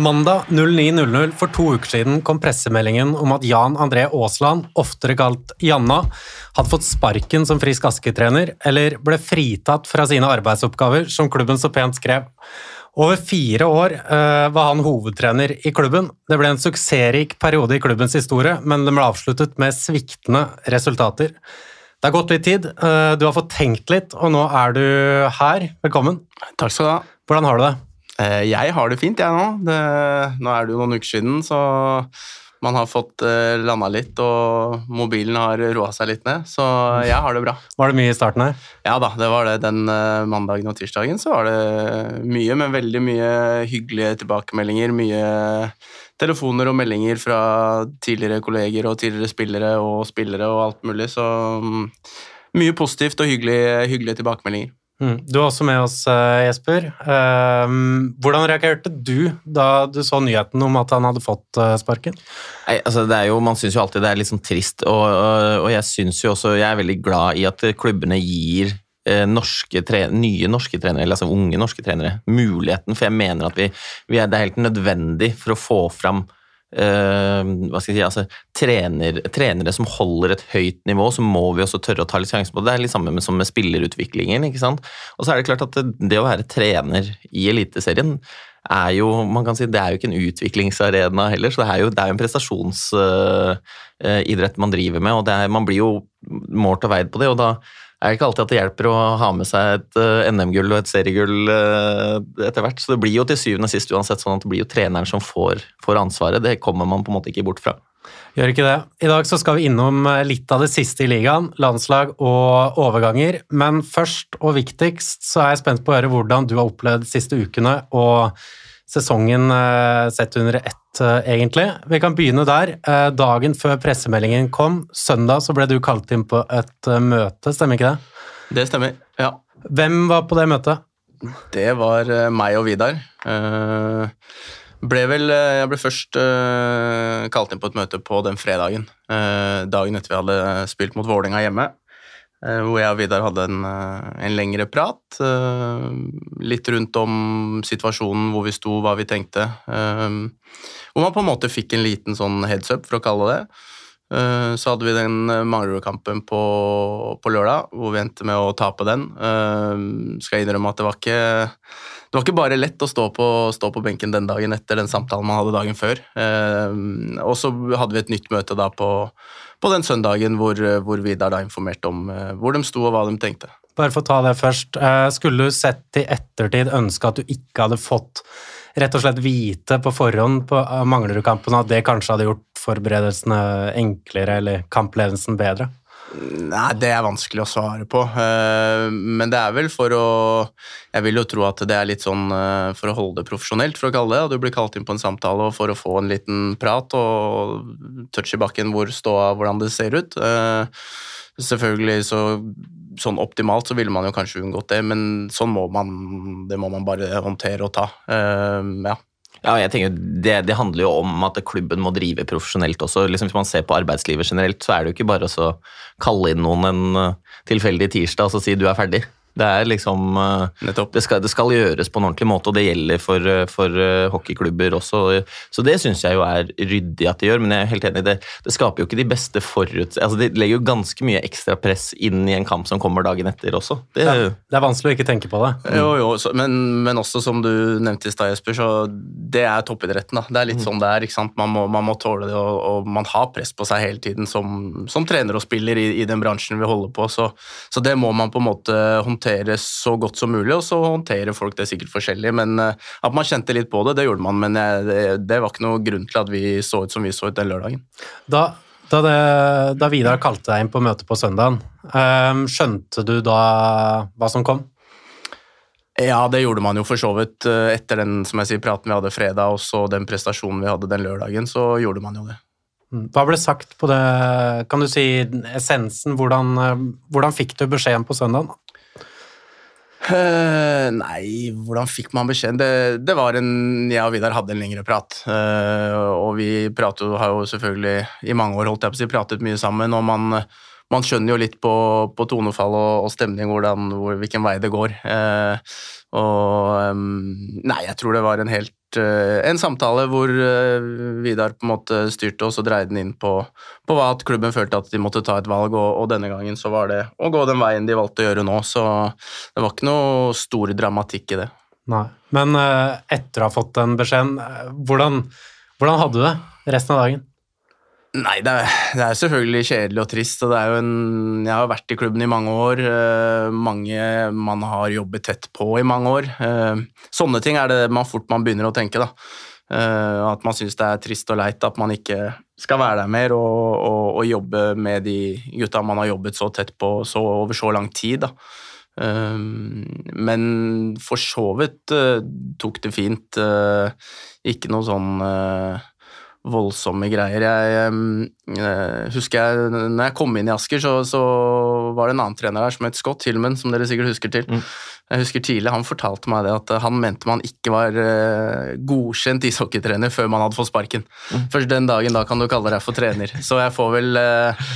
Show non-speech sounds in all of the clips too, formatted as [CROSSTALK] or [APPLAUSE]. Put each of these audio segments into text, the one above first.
Mandag 09.00 for to uker siden kom pressemeldingen om at Jan André Aasland, oftere kalt Janna, hadde fått sparken som Frisk Aske-trener, eller ble fritatt fra sine arbeidsoppgaver, som klubben så pent skrev. Over fire år uh, var han hovedtrener i klubben. Det ble en suksessrik periode i klubbens historie, men den ble avsluttet med sviktende resultater. Det har gått litt tid, uh, du har fått tenkt litt, og nå er du her. Velkommen. Takk skal du ha. Hvordan har du det? Uh, jeg har det fint, jeg nå. Det, nå er det jo noen uker siden, så man har fått uh, landa litt, og mobilen har roa seg litt ned, så jeg har det bra. Var det mye i starten her? Ja da, det var det. Den uh, mandagen og tirsdagen så var det mye, men veldig mye hyggelige tilbakemeldinger. Mye telefoner og meldinger fra tidligere kolleger og tidligere spillere og spillere og alt mulig, så um, mye positivt og hyggelige, hyggelige tilbakemeldinger. Mm. Du er også med oss, eh, Jesper. Ehm, hvordan reagerte du da du så nyheten om at han hadde fått eh, sparken? Nei, altså det er jo, Man syns jo alltid det er litt sånn trist, og, og jeg syns jo også, jeg er veldig glad i at klubbene gir eh, norske nye norske trenere, eller altså unge norske trenere, muligheten. For jeg mener at vi, vi er, det er helt nødvendig for å få fram hva skal jeg si, altså, trener, trenere som holder et høyt nivå, så må vi også tørre å ta litt sjanse på det. Det er litt samme med, som med spillerutviklingen. ikke sant? Og så er det klart at det, det å være trener i Eliteserien er jo man kan si, det er jo ikke en utviklingsarena heller, så det er jo, det er jo en prestasjonsidrett uh, uh, man driver med. og er, Man blir jo målt og veid på det. og da er ikke alltid at det hjelper å ha med seg et uh, NM-gull og et seriegull uh, etter hvert. Så det blir jo til syvende og sist uansett sånn at det blir jo treneren som får, får, ansvaret. Det kommer man på en måte ikke bort fra. Gjør ikke det. I dag så skal vi innom eh, litt av det siste i ligaen, landslag og overganger. Men først og viktigst så er jeg spent på å høre hvordan du har opplevd de siste ukene og sesongen sett under ett Eh, egentlig. Vi kan begynne der. Eh, dagen før pressemeldingen kom, søndag, så ble du kalt inn på et eh, møte, stemmer ikke det? Det stemmer, ja. Hvem var på det møtet? Det var meg og Vidar. Ble vel, jeg ble først kalt inn på et møte på den fredagen. Dagen etter vi hadde spilt mot Vålerenga hjemme. Eh, hvor jeg og Vidar hadde en, eh, en, lengre prat. Eh, litt rundt om situasjonen, hvor vi sto, hva vi tenkte. Hvor man på en måte fikk en liten sånn heads up, for å kalle det. Så hadde vi den Manglerud-kampen på, på, lørdag, hvor vi endte med å tape den. Skal jeg innrømme at det var ikke, det var ikke bare lett å stå på, stå på, benken den dagen etter den samtalen man hadde dagen før. Og så hadde vi et nytt møte da på på den søndagen hvor, hvor Vidar da informerte om eh, hvor de sto og hva de tenkte. Bare for å ta det først. Eh, skulle du sett i ettertid ønske at du ikke hadde fått rett og slett vite på forhånd på Manglerud-kampen at det kanskje hadde gjort forberedelsene enklere eller kampledelsen bedre? Nei, det er vanskelig å svare på. Eh, men det er vel for å Jeg vil jo tro at det er litt sånn eh, for å holde det profesjonelt, for å kalle det. Og du blir kalt inn på en samtale og for å få en liten prat og touch i bakken hvor ståa, hvordan det ser ut. Eh, selvfølgelig så Sånn optimalt så ville man jo kanskje unngått det, men sånn må man Det må man bare håndtere og ta. Ja. Ja, jeg tenker det, det, handler jo om at klubben må drive profesjonelt også. Liksom, hvis man ser på arbeidslivet generelt, så er det jo ikke bare å kalle inn noen en eh, tilfeldig tirsdag og så si du er ferdig. Det er liksom eh, det skal, det skal, gjøres på en ordentlig måte, og det gjelder for, eh, for uh, hockeyklubber også. Så det syns jeg jo er ryddig at de gjør, men jeg er helt enig, det, det skaper jo ikke de beste forut... Altså det legger jo ganske mye ekstra press inn i en kamp som kommer dagen etter også. Det, ja, det er vanskelig å ikke tenke på det. Mm. Jo, jo, så, men, men, også som du nevnte i stad, Jesper, så det er toppidretten. da. Det er litt mm. sånn det er. ikke sant? Man må, man må tåle det, og, og, man har press på seg hele tiden som, som trener og spiller i, i, den bransjen vi holder på, så, så det må man på en måte håndtere håndtere så godt som mulig, og så håndterer folk det sikkert forskjellig. Men eh, at man kjente litt på det, det gjorde man. Men eh, det, var ikke noe grunn til at vi så ut som vi så ut den lørdagen. Da, da, det, da Vidar kalte deg inn på møtet på søndagen, um, skjønte du da hva som kom? Ja, det gjorde man jo for så vidt. Etter den som jeg sier, praten vi hadde fredag, og så den prestasjonen vi hadde den lørdagen, så gjorde man jo det. Mm. Hva ble sagt på det, kan du si essensen? Hvordan, hvordan fikk du beskjeden på søndagen? Uh, nei, hvordan fikk man beskjeden? Det, det, var en Jeg og Vidar hadde en lengre prat. Uh, og vi prater, har jo selvfølgelig i mange år holdt jeg på å si, pratet mye sammen. Og man, man skjønner jo litt på, på tonefall og, og stemning hvordan, hvor, hvilken vei det går. Uh, og um, Nei, jeg tror det var en helt en samtale hvor eh, Vidar på en måte styrte oss og dreide den inn på, på hva at klubben følte at de måtte ta et valg, og, og, denne gangen så var det å gå den veien de valgte å gjøre nå, så det var ikke noe stor dramatikk i det. Nei, Men etter å ha fått den beskjeden, hvordan, hvordan hadde du det resten av dagen? Nei, det er, det er, selvfølgelig kjedelig og trist. og en, Jeg har vært i klubben i mange år. Uh, mange man har jobbet tett på i mange år. Uh, sånne ting er det man fort man begynner å tenke. da. Uh, at man syns det er trist og leit at man ikke skal være der mer og, og, og, jobbe med de gutta man har jobbet så tett på så, over så lang tid. da. Men for så vidt tok det fint. Ikke noe sånn voldsomme greier. Jeg, jeg, husker jeg, når jeg kom inn i Asker, så, så, var det en annen trener der som het Scott Hillman, som dere sikkert husker til. Mm. Jeg husker tidlig, Han fortalte meg det at han mente man ikke var uh, godkjent ishockeytrener før man hadde fått sparken. Mm. Først den dagen da kan du kalle deg for trener. Så jeg får vel, uh,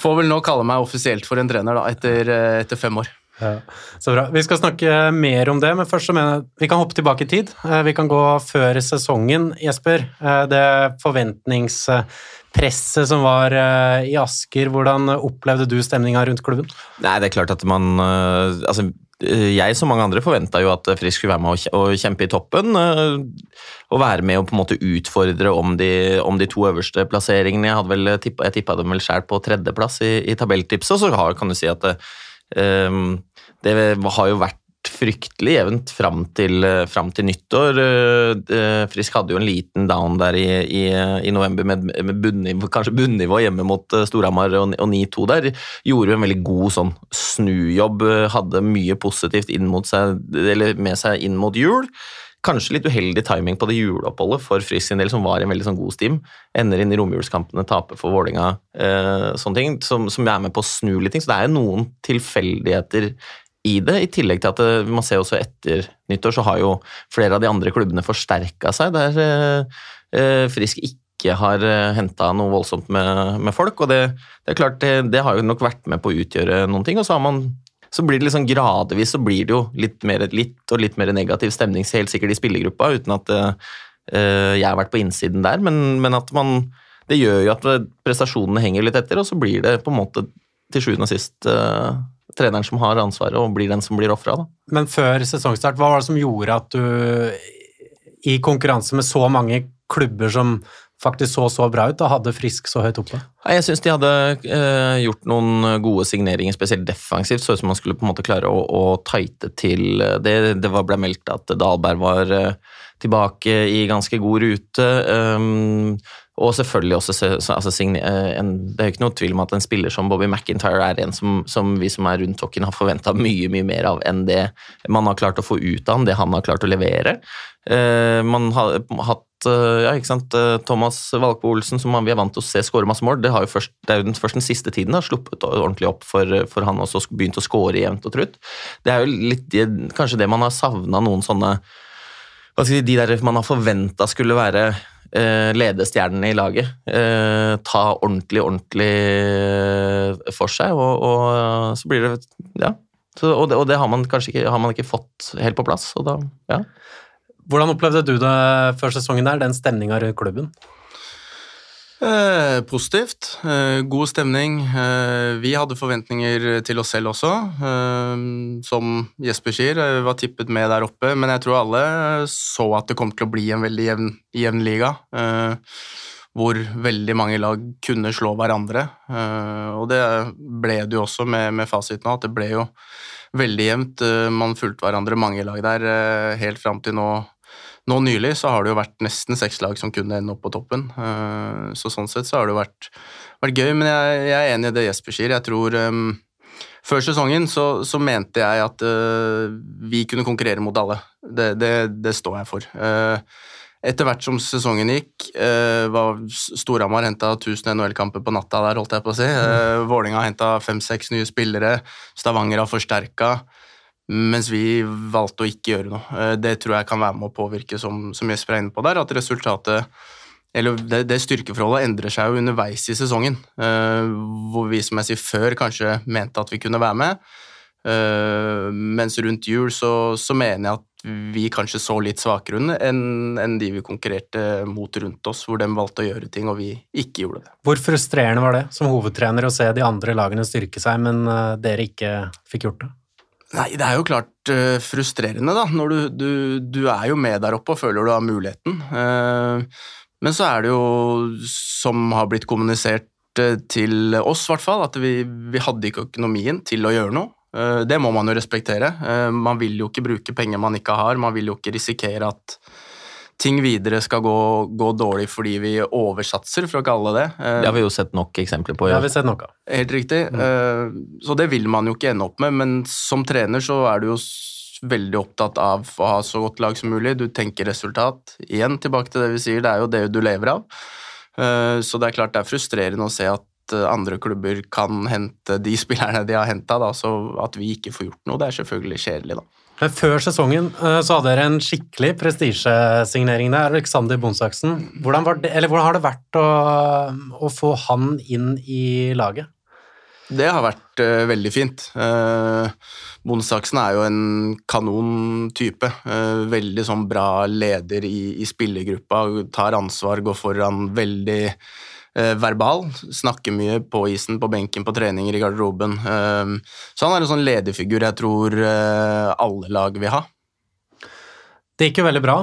får vel nå kalle meg offisielt for en trener da, etter, etter fem år. Ja, så bra. Vi skal snakke mer om det, men først så mener jeg vi kan hoppe tilbake i tid. Eh, vi kan gå før sesongen, Jesper. Eh, det forventningspresset som var eh, i Asker, hvordan opplevde du stemninga rundt klubben? Nei, det er klart at man Altså, jeg som mange andre forventa jo at Frisk skulle være med og kjempe i toppen. Og være med og på en måte utfordre om de, om de to øverste plasseringene. Jeg, hadde vel, jeg tippa dem vel sjøl på tredjeplass i, i tabelltipset, og så kan du si at Ehm, det har jo vært fryktelig jevnt fram til, fram til nyttår. Eh, Frisk hadde jo en liten down der i, i, i november med, med bunnivå, kanskje bunnivå hjemme mot eh, Storhamar og, og 9-2 der. Gjorde jo en veldig god sånn snujobb, hadde mye positivt seg, med seg inn mot jul. Kanskje litt uheldig timing på det juleoppholdet for Frisk sin del, som var i en veldig sånn god stim. Ender inn i romjulskampene, taper for Vålinga, eh, sånne ting, som, som, er med på å snu litt ting. Så det er jo noen tilfeldigheter i det, i tillegg til at det, eh, man ser også etter nyttår så har jo flere av de andre klubbene forsterka seg, der eh, eh, Frisk ikke har eh, henta noe voldsomt med, med, folk. Og det, det er klart, det, det, har jo nok vært med på å utgjøre noen ting. Og så har man så blir det liksom gradvis så blir det jo litt, mer, litt og litt mer negativ stemning, helt sikkert i spillergruppa, uten at uh, jeg har vært på innsiden der, men, men, at man Det gjør jo at prestasjonene henger litt etter, og så blir det på en måte til sjuende og sist uh, treneren som har ansvaret, og blir den som blir ofra. Men før sesongstart, hva var det som gjorde at du i konkurranse med så mange klubber som faktisk så så bra ut og hadde Frisk så høyt oppe? Jeg syns de hadde eh, gjort noen gode signeringer, spesielt defensivt. Så ut som man skulle på en måte klare å, å tighte til det. Det var, ble meldt at Dahlberg var eh, tilbake i ganske god rute. Um, og selvfølgelig også altså, eh, en, Det er jo ikke noe tvil om at en spiller som Bobby McIntyre er en som, som vi som er rundt Tokken har forventa mye mye mer av enn det man har klart å få ut av han, det han har klart å levere. Uh, man har hatt Eh, ja, ikke sant? Eh, Thomas Valkvo Olsen, som vi er vant til å se skåre masse mål, det, har jo først, det er jo først den siste tiden har sluppet ordentlig opp for, for han også begynt å skåre jevnt og trutt. Det er jo litt kanskje det man har savna noen sånne De der man har forventa skulle være eh, ledestjernene i laget. Eh, ta ordentlig, ordentlig eh, for seg, og, og så blir det Ja. Så, og, det, og, det, har man kanskje ikke, har man ikke fått helt på plass. og da, ja. Hvordan opplevde du det før sesongen der, den stemninga rundt klubben? Eh, positivt. Eh, god stemning. Eh, vi hadde forventninger til oss selv også. Eh, som Jesper sier, vi var tippet med der oppe, men jeg tror alle så at det kom til å bli en veldig jevn, jevn liga. Eh, hvor veldig mange lag kunne slå hverandre. Eh, og det ble det jo også med, med fasiten nå, at det ble jo veldig jevnt. Man fulgte hverandre mange lag der helt fram til nå nå nylig så har det jo vært nesten seks lag som kunne ende opp på toppen. Eh, så sånn sett så har det vært, vært gøy, men jeg, jeg, er enig i det Jesper sier. Jeg tror um, Før sesongen så, så, mente jeg at uh, vi kunne konkurrere mot alle. Det, det, det står jeg for. Uh, etter hvert som sesongen gikk, uh, var Storhamar henta 1000 NHL-kamper på natta der, holdt jeg på å si. Uh, Vålinga henta fem-seks nye spillere. Stavanger har forsterka. Mens vi valgte å ikke gjøre noe. Eh, det tror jeg kan være med å påvirke, som, som Jesper er inne på der, at resultatet eller det, det, styrkeforholdet endrer seg jo underveis i sesongen. Uh, hvor vi, som jeg sier før, kanskje mente at vi kunne være med. Uh, mens rundt jul så, så, mener jeg at vi kanskje så litt svakere under enn en de vi konkurrerte mot rundt oss, hvor de valgte å gjøre ting og vi ikke gjorde det. Hvor frustrerende var det som hovedtrener å se de andre lagene styrke seg, men dere ikke fikk gjort det? Nei, det er jo klart uh, frustrerende, da. Når du, du, du, er jo med der oppe og føler du har muligheten. men så er det jo, som har blitt kommunisert til oss, i hvert fall, at vi, vi hadde ikke økonomien til å gjøre noe. Det må man jo respektere. Man vil jo ikke bruke penger man ikke har, man vil jo ikke risikere at ting videre skal gå, gå dårlig fordi vi oversatser, for å kalle det det. Det har vi jo sett nok eksempler på. Ja. Det har vi sett nok av. Helt riktig. Mm. Så det vil man jo ikke ende opp med, men som trener så er du jo veldig opptatt av å ha så godt lag som mulig. Du tenker resultat. Igjen tilbake til det vi sier, det er jo det du lever av. Så det er klart det er frustrerende å se at Eh, andre klubber kan hente de [LAUGHS] spillerne de har henta, så at vi ikke får gjort noe, det er selvfølgelig kjedelig, da. Men før sesongen eh, så hadde dere en skikkelig prestisjesignering der, Alexander Bonsaksen. Hvordan, hvordan, har det vært å, å, få han inn i laget? Det har vært uh, veldig fint. Uh, Bonsaksen er jo en kanon type. Uh, veldig sånn bra leder i, i spillergruppa, tar ansvar, går foran. Veldig eh, verbal. Snakker mye på isen, på benken, på treninger, i garderoben. Eh, så han er en sånn lederfigur jeg tror eh, alle lag vil ha. Det gikk jo veldig bra,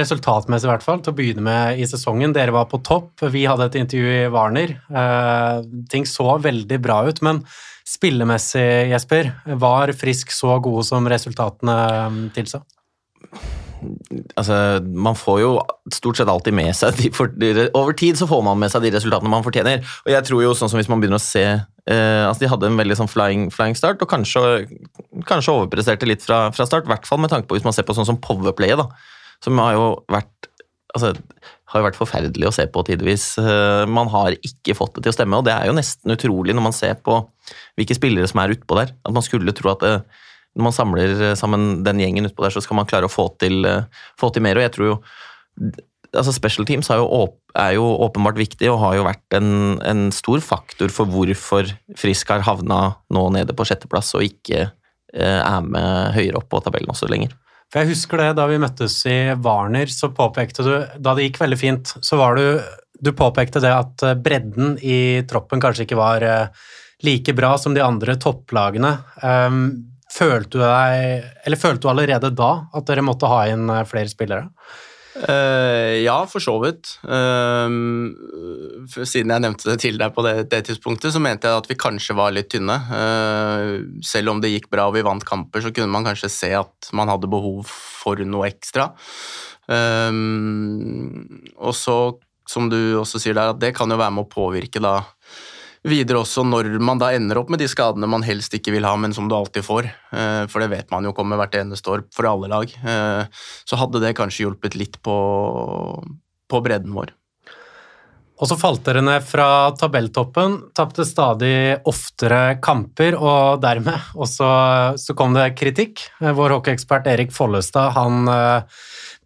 resultatmessig i hvert fall, til å begynne med i sesongen. Dere var på topp, vi hadde et intervju i Warner. Eh, ting så veldig bra ut, men spillemessig, Jesper, var Frisk så gode som resultatene eh, tilsa? Altså, Man får jo stort sett alltid med seg de, for, de, Over tid så får man med seg de resultatene man fortjener. Og jeg tror jo sånn som hvis man begynner å se eh, altså De hadde en veldig sånn flying, flying start, og kanskje, kanskje overpresterte litt fra, fra start. I hvert fall med tanke på hvis man ser på sånn som powerplayet, da. Som har jo vært altså, har jo vært forferdelig å se på tidvis. Eh, man har ikke fått det til å stemme, og det er jo nesten utrolig når man ser på hvilke spillere som er utpå der. At man skulle tro at det, når man samler sammen den gjengen utpå der, så skal man klare å få til, eh, få til mer. Og jeg tror jo altså Special teams er jo, er jo, åpenbart viktig og har jo vært en, en, stor faktor for hvorfor Frisk har havna nå nede på sjetteplass og ikke eh, er med høyere opp på tabellen også lenger. For jeg husker det Da vi møttes i Warner, så påpekte du Da det gikk veldig fint, så var du Du påpekte det at eh, bredden i troppen kanskje ikke var like bra som de andre topplagene. Um, Følte du deg, eller følte du allerede da at dere måtte ha inn eh, flere spillere? Uh, ja, for så vidt. Uh, siden jeg nevnte det til deg på det, det, tidspunktet, så mente jeg at vi kanskje var litt tynne. Uh, selv om det gikk bra og vi vant kamper, så kunne man kanskje se at man hadde behov for noe ekstra. og så, som du også sier der, at det kan jo være med å påvirke da videre også når man da ender opp med de skadene man helst ikke vil ha, men som du alltid får. Eh, for det vet man jo kommer hvert eneste år for alle lag. Eh, så hadde det kanskje hjulpet litt på, på bredden vår. Og så falt dere ned fra tabelltoppen, tapte stadig oftere kamper, og dermed også så kom det kritikk. Vår hockeyekspert Erik Follestad han eh,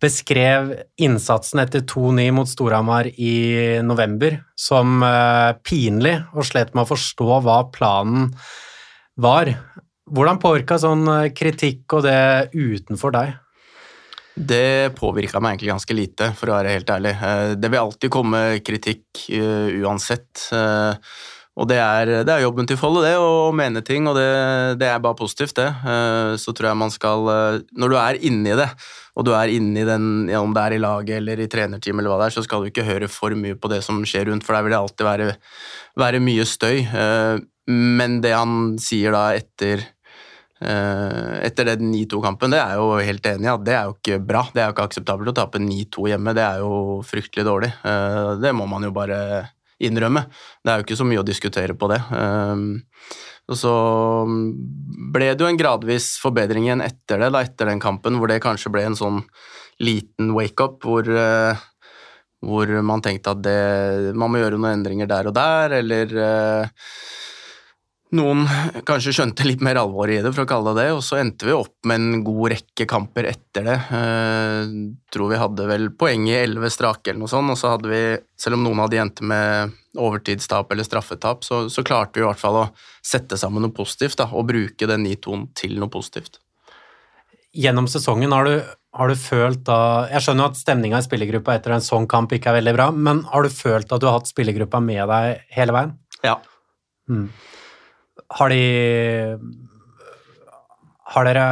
beskrev innsatsen etter 2-9 mot Storhamar i november som uh, pinlig, og slet med å forstå hva planen var. Hvordan påvirka sånn eh, kritikk og det utenfor deg? Det påvirka meg egentlig ganske lite, for å være helt ærlig. Eh, det vil alltid komme kritikk uansett. Og det er, det er, jobben til Folle, det, å mene ting, og det, det, er bare positivt, det. Eh, så tror jeg man skal eh, Når du er inni det, og du er inni den, ja, om det er i laget eller i trenerteam eller hva det er, så skal du ikke høre for mye på det som skjer rundt, for der vil det alltid være, være mye støy. Eh, men det han sier da etter etter den 9-2-kampen, det er jo helt enig i at det er jo ikke bra. Det er jo ikke akseptabelt å tape 9-2 hjemme, det er jo fryktelig dårlig. Det må man jo bare innrømme. Det er jo ikke så mye å diskutere på det. Ehm, og så ble det jo en gradvis forbedring igjen etter det, da, etter den kampen, hvor det kanskje ble en sånn liten wake-up hvor, eh, hvor man tenkte at det, man må gjøre noen endringer der og der, eller eh, noen kanskje skjønte litt mer alvoret i det, for å kalle det det, og så endte vi opp med en god rekke kamper etter det. Eh, tror vi hadde vel poeng i elleve strake eller noe sånt, og så hadde vi, selv om noen hadde endte med overtidstap eller straffetap, så, så, klarte vi i hvert fall å sette sammen noe positivt da, og bruke den 9-2-en til noe positivt. Gjennom sesongen har du, har du følt da Jeg skjønner at stemninga i spillergruppa etter en sånn kamp ikke er veldig bra, men har du følt at du har hatt spillergruppa med deg hele veien? Ja. Mm. Har de Har dere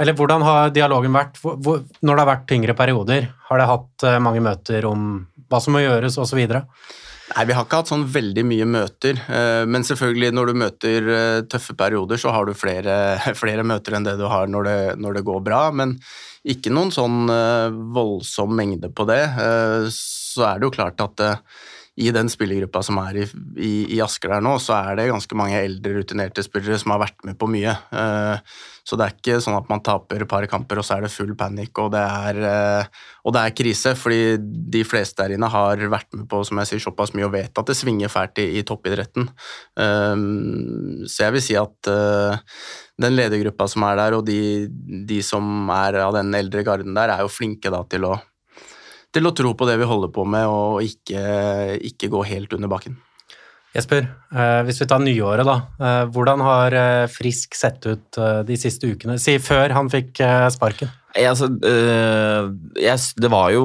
Eller hvordan har dialogen vært hvor, når det har vært tyngre perioder? Har dere hatt eh, mange møter om hva som må gjøres, osv.? Nei, vi har ikke hatt sånn veldig mye møter. Eh, men selvfølgelig, når du møter eh, tøffe perioder, så har du flere, [LAUGHS] flere møter enn det du har når det, når det, går bra. Men ikke noen sånn voldsom mengde på det. Så er det jo klart at i den spillergruppa som er i, i, i, Asker der nå, så er det ganske mange eldre, rutinerte spillere som har vært med på mye. Uh, så det er ikke sånn at man taper et par kamper, og så er det full panikk, og det er, uh, og det er krise. Fordi de fleste der inne har vært med på som jeg sier, såpass mye og vet at det svinger fælt i, i toppidretten. Uh, så jeg vil si at den ledergruppa som er der, og de, de som er av den eldre garden der, er jo flinke da til å til å tro på det vi holder på med, og ikke, ikke gå helt under bakken. Jesper, eh, hvis vi tar nyåret, da. Eh, hvordan har eh, Frisk sett ut de siste ukene? Si før han fikk sparken. Jeg, altså, jeg, det var jo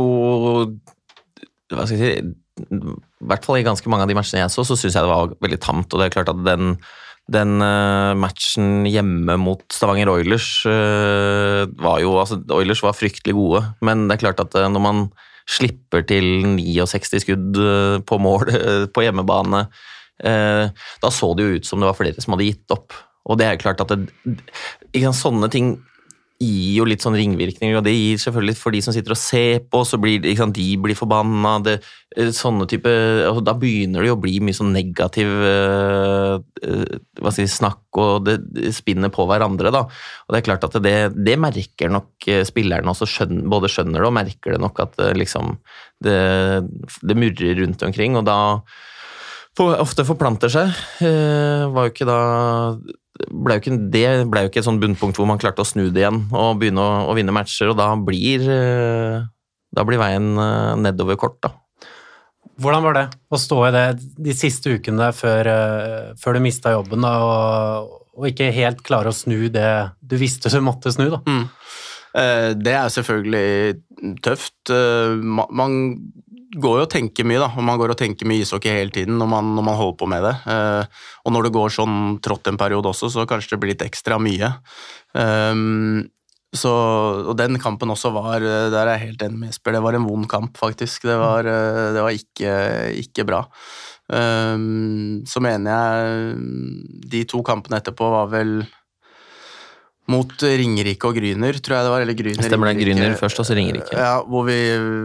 Hva skal jeg si I hvert fall i ganske mange av de matchene jeg så, så syns jeg det var veldig tamt. Og det er klart at den, den matchen hjemme mot Stavanger Oilers var jo altså, Oilers var fryktelig gode, men det er klart at når man slipper til 69 skudd eh, på mål eh, på hjemmebane. Eh, da så det jo ut som det var flere som hadde gitt opp. Og det er klart at det, sånne ting gir jo litt sånn ringvirkninger, og det gir selvfølgelig for de som sitter og ser på, så blir sant, de blir forbanna. Det, eh, sånne type, altså, Da begynner det jo å bli mye sånn negativ uh, hva si, snakk, og det, det, spinner på hverandre. da. Og Det er klart at det, det merker nok spillerne også, skjønner, både skjønner det og merker det nok at liksom, det, det murrer rundt omkring. og da ofte forplanter seg. Uh, var jo ikke da ble jo ikke, det ble jo ikke et sånn bunnpunkt hvor man klarte å snu det igjen og begynne å, å vinne matcher, og da blir, eh, da blir veien eh, nedover kort, da. Hvordan var det å stå i det de siste ukene før, eh, før du mista jobben, da, og, og, ikke helt klare å snu det du visste du måtte snu? da? Mm. Det er selvfølgelig tøft. Man går jo og tenker mye, da. Og man går og tenker mye ishockey hele tiden når man, når man holder på med det. Uh, og når det går sånn trått en periode også, så kanskje det blir litt ekstra mye. Um, så, og den kampen også var Der er jeg helt enig med Jesper. Det var en vond kamp, faktisk. Det var, uh, det var ikke, ikke, bra. Um, så mener jeg de to kampene etterpå var vel mot Ringerike og Gryner, tror jeg det var. Eller Gryner, Stemmer det. Gryner først, og så Ringerike. Ja, Hvor vi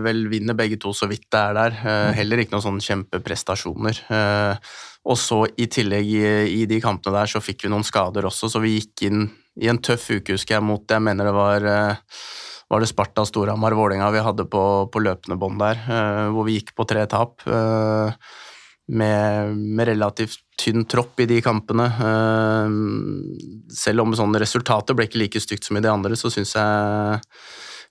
vel vinner begge to så vidt det er der. Eh, mm. Heller ikke noen sånne kjempeprestasjoner. Eh, og så i tillegg i, de kampene der så fikk vi noen skader også, så vi gikk inn i en tøff uke, husker jeg, mot Jeg mener det var eh, var det Sparta, Storhamar, Vålerenga vi hadde på, på løpende bånd der, hvor vi gikk på tre tap med, med, relativt tynn tropp i de kampene. Uh, selv om sånn resultatet ble ikke like stygt som i de andre, så syns jeg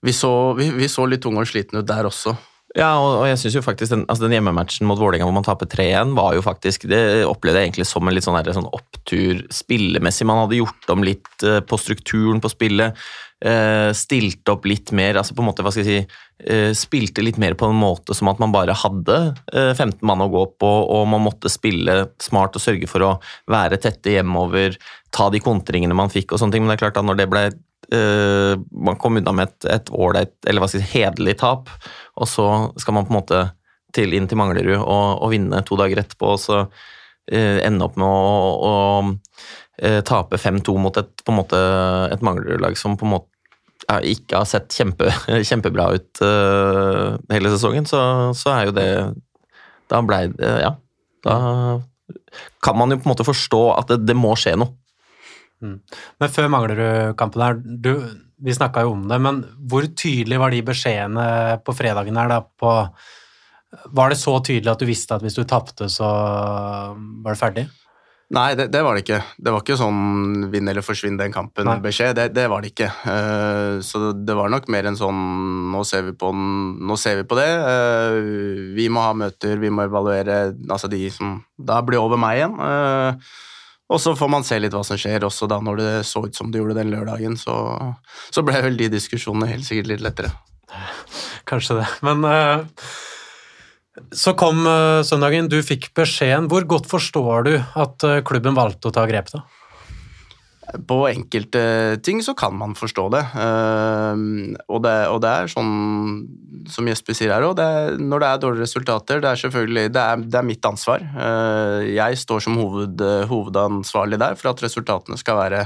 vi så, vi, vi så, litt tunge og slitne ut der også. Ja, og, jeg synes jo faktisk den, altså den hjemmematchen mot Vålerenga hvor man taper 3-1, var jo faktisk Det opplevde jeg egentlig som en litt sånn, her, sånn opptur spillemessig. Man hadde gjort om litt uh, på strukturen på spillet. Uh, stilte opp litt mer, altså på en måte, hva skal jeg si uh, Spilte litt mer på en måte som at man bare hadde 15 mann å gå på, og man måtte spille smart og sørge for å være tette hjemover, ta de kontringene man fikk og sånne ting. Men det er klart at når det ble Man kom unna med et ålreit, eller hva skal jeg si, hederlig tap og så skal man på en måte til, inn til Manglerud og, og vinne to dager etterpå, og så eh, ende opp med å, å eh, tape 5-2 mot et, på en måte, et Manglerud-lag som på en måte ikke har sett kjempe, [LAUGHS] kjempebra ut uh, hele sesongen, så, så, er jo det Da blei det Ja. Da kan man jo på en måte forstå at det, det må skje noe. Mm. Men før Manglerud-kampen her, du vi snakka jo om det, men hvor tydelig var de beskjedene på fredagen her da på Var det så tydelig at du visste at hvis du tapte, så var det ferdig? Nei, det, det, var det ikke. Det var ikke sånn vinn eller forsvinn den kampen-beskjed. Det, det, var det ikke. Uh, så det var nok mer en sånn nå ser vi på, ser vi på det. Uh, vi må ha møter, vi må evaluere altså de som da blir over meg igjen. Uh, og så får man se litt hva som skjer, også da når det så ut som det gjorde den lørdagen. Så, så ble vel de diskusjonene helt sikkert litt lettere. Kanskje det. Men så kom uh, søndagen, du fikk beskjeden. Hvor godt forstår du at uh, klubben valgte å ta grep? da? På enkelte ting så kan man forstå det. Uh, og, det og, det er sånn som Jesper sier her òg, når det er dårlige resultater, det er selvfølgelig det er, det er mitt ansvar. jeg står som hoved, hovedansvarlig der for at resultatene skal være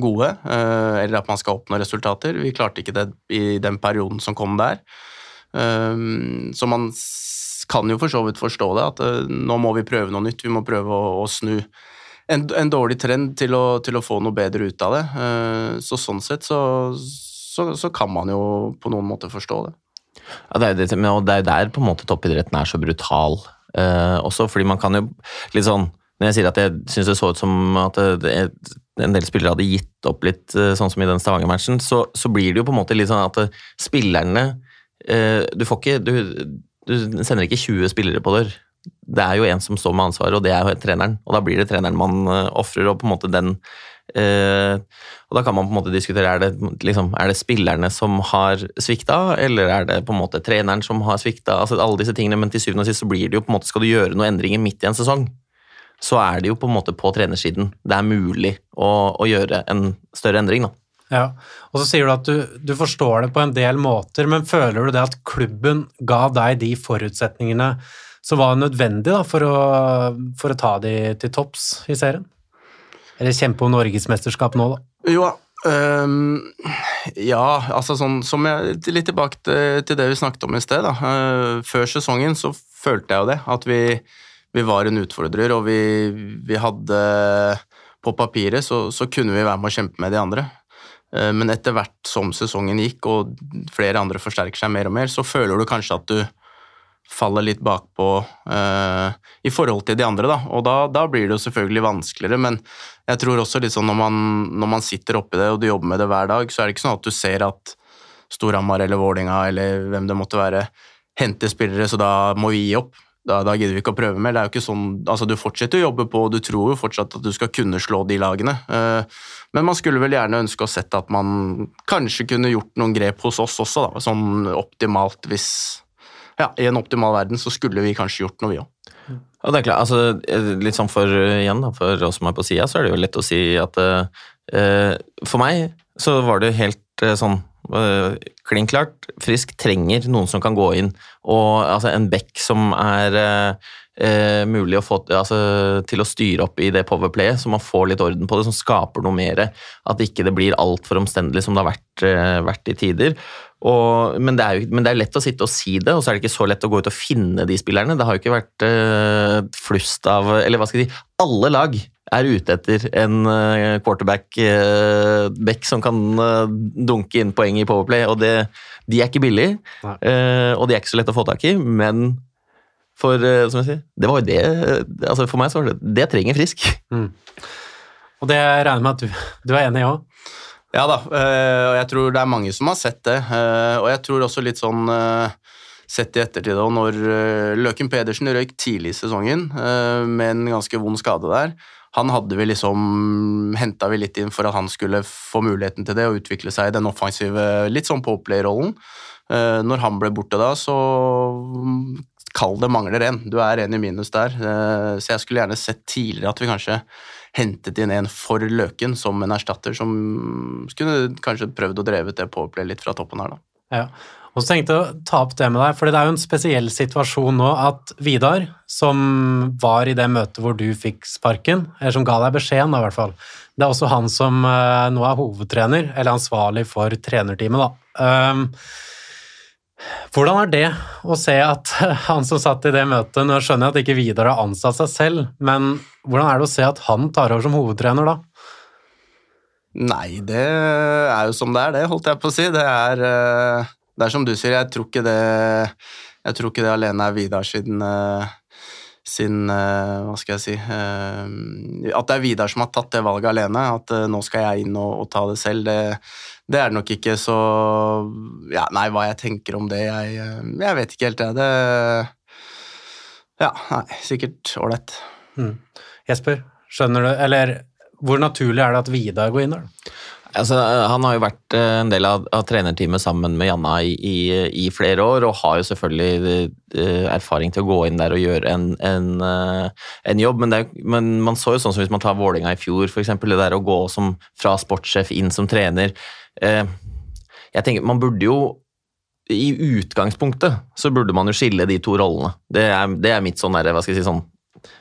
gode, eller at man skal oppnå resultater. Vi klarte ikke det i den perioden som kom der. så man kan jo for så vidt forstå det, at uh, nå må vi prøve noe nytt. Vi må prøve å, å snu en, en, dårlig trend til å, til å, få noe bedre ut av det. Uh, så sånn sett så, så, så, kan man jo på noen måte forstå det. Ja, det er jo det, det er der på en måte toppidretten er så brutal uh, også, fordi man kan jo litt sånn Når jeg sier at jeg syns det så ut som at det, en del spillere hadde gitt opp litt, sånn som i den Stavanger-matchen, så, så, blir det jo på en måte litt sånn at spillerne du får ikke du, du sender ikke 20 spillere på dør. Det er jo en som står med ansvaret, og det er jo treneren. Og da blir det treneren man uh, ofrer, og på en måte den uh, Og da kan man på en måte diskutere er det, liksom, er det spillerne som har svikta, eller er det på en måte treneren som har svikta? Altså alle disse tingene, men til syvende og sist så blir det jo på en måte Skal du gjøre noen endringer midt i en sesong, så er det jo på en måte på trenersiden det er mulig å, å gjøre en større endring, da. Ja, og så sier du at du, du, forstår det på en del måter, men føler du det at klubben ga deg de forutsetningene som var nødvendige for, for å ta de til topps i serien? Eller kjempe om norgesmesterskap nå, da? Jo, um, ja, altså sånn som jeg, Litt tilbake til, til det vi snakket om i sted. Da. Uh, før sesongen så følte jeg jo det, at vi, vi var en utfordrer, og vi, vi hadde På papiret så, så kunne vi være med å kjempe med de andre. Eh, men etter hvert som sesongen gikk og flere andre forsterker seg mer og mer, så føler du kanskje at du faller litt bakpå uh, i forhold til de andre. Da. Og da, da, blir det jo selvfølgelig vanskeligere, men jeg tror også liksom når, man, når man sitter oppi det og du jobber med det hver dag, så er det ikke sånn at du ser at Storhamar eller Vålinga eller hvem det måtte være, henter spillere, så da må vi gi opp da, da, gidder vi ikke å prøve mer. Det er jo ikke sånn, altså Du fortsetter å jobbe på, og du tror jo fortsatt at du skal kunne slå de lagene. Uh, men man skulle vel gjerne ønske å sett at man kanskje kunne gjort noen grep hos oss også, da, sånn optimalt hvis Ja, i en optimal verden så skulle vi kanskje gjort noe, vi òg. Ja, det er klart. Altså, litt sånn for igjen da, for oss som er på sida, så er det jo lett å si at uh, For meg så var det helt uh, sånn Eh, klin klart, Frisk trenger noen som kan gå inn. Og altså, en back som er eh, mulig å få altså, til å styre opp i det powerplayet, så man får litt orden på det, som skaper noe mer. At ikke det blir altfor omstendelig som det har vært, eh, vært i tider. Og, men, det jo, men, det er lett å sitte og si det, og så er det ikke så lett å gå ut og finne de spillerne. Det har jo ikke vært eh, flust av Eller hva skal jeg si Alle lag er ute etter en eh, quarterback-back eh, som kan eh, dunke inn poeng i Powerplay, og det, de er ikke billige. Og de er ikke så lett å få tak i, men for som jeg sier, det var jo det altså For meg så var det det trenger Frisk. Mm. Og det regner med at du, du er enig i òg? Ja da, og jeg tror det er mange som har sett det. Og jeg tror også litt sånn sett i ettertid òg, når Løken Pedersen røyk tidlig i sesongen med en ganske vond skade der, han hadde vi liksom henta vi litt inn for at han skulle få muligheten til det og utvikle seg i den offensive, litt sånn powerplay-rollen. Eh, når han ble borte da, så kall det mangler en. Du er en i minus der. Eh, så jeg skulle gjerne sett tidligere at vi kanskje hentet inn en for Løken som en erstatter, som skulle kanskje prøvd å drevet det powerplay litt fra toppen her, da. Ja, og så tenkte jeg å ta opp det med deg, for det er jo en spesiell situasjon nå at Vidar, som var i det møtet hvor du fikk sparken, eller som ga deg beskjeden, i hvert fall, det er også han som uh, nå er hovedtrener, eller ansvarlig for trenerteamet, da. Um, hvordan er det å se at [LAUGHS] han som satt i det møtet Nå skjønner jeg at ikke Vidar har ansatt seg selv, men hvordan er det å se at han tar over som hovedtrener da? Nei, det er jo som det er, det, holdt jeg på å si. Det er uh det er som du sier, jeg tror ikke det, tror ikke det alene er Vidar uh, sin eh, Hva skal jeg si eh, At det er Vidar som har tatt det valget alene. At eh, nå skal jeg inn og, og ta det selv. Det, det, er det nok ikke så ja, Nei, hva jeg tenker om det, jeg, jeg vet ikke helt, jeg. Det Ja, nei, sikkert ålreit. Mm. Jesper, skjønner du Eller hvor naturlig er det at Vidar går inn der? Altså, han har jo vært eh, en del av, av trenerteamet sammen med Janna i, i, i, flere år, og har jo selvfølgelig uh, erfaring til å gå inn der og gjøre en, en, uh, en jobb. Men, det, men, man så jo sånn som hvis man tar Vålinga i fjor, f.eks. Det der å gå som, fra sportssjef inn som trener. Jeg tenker, Man burde jo i utgangspunktet så burde man jo skille de to rollene. Det er, det er mitt sånn der, hva skal jeg si, sånn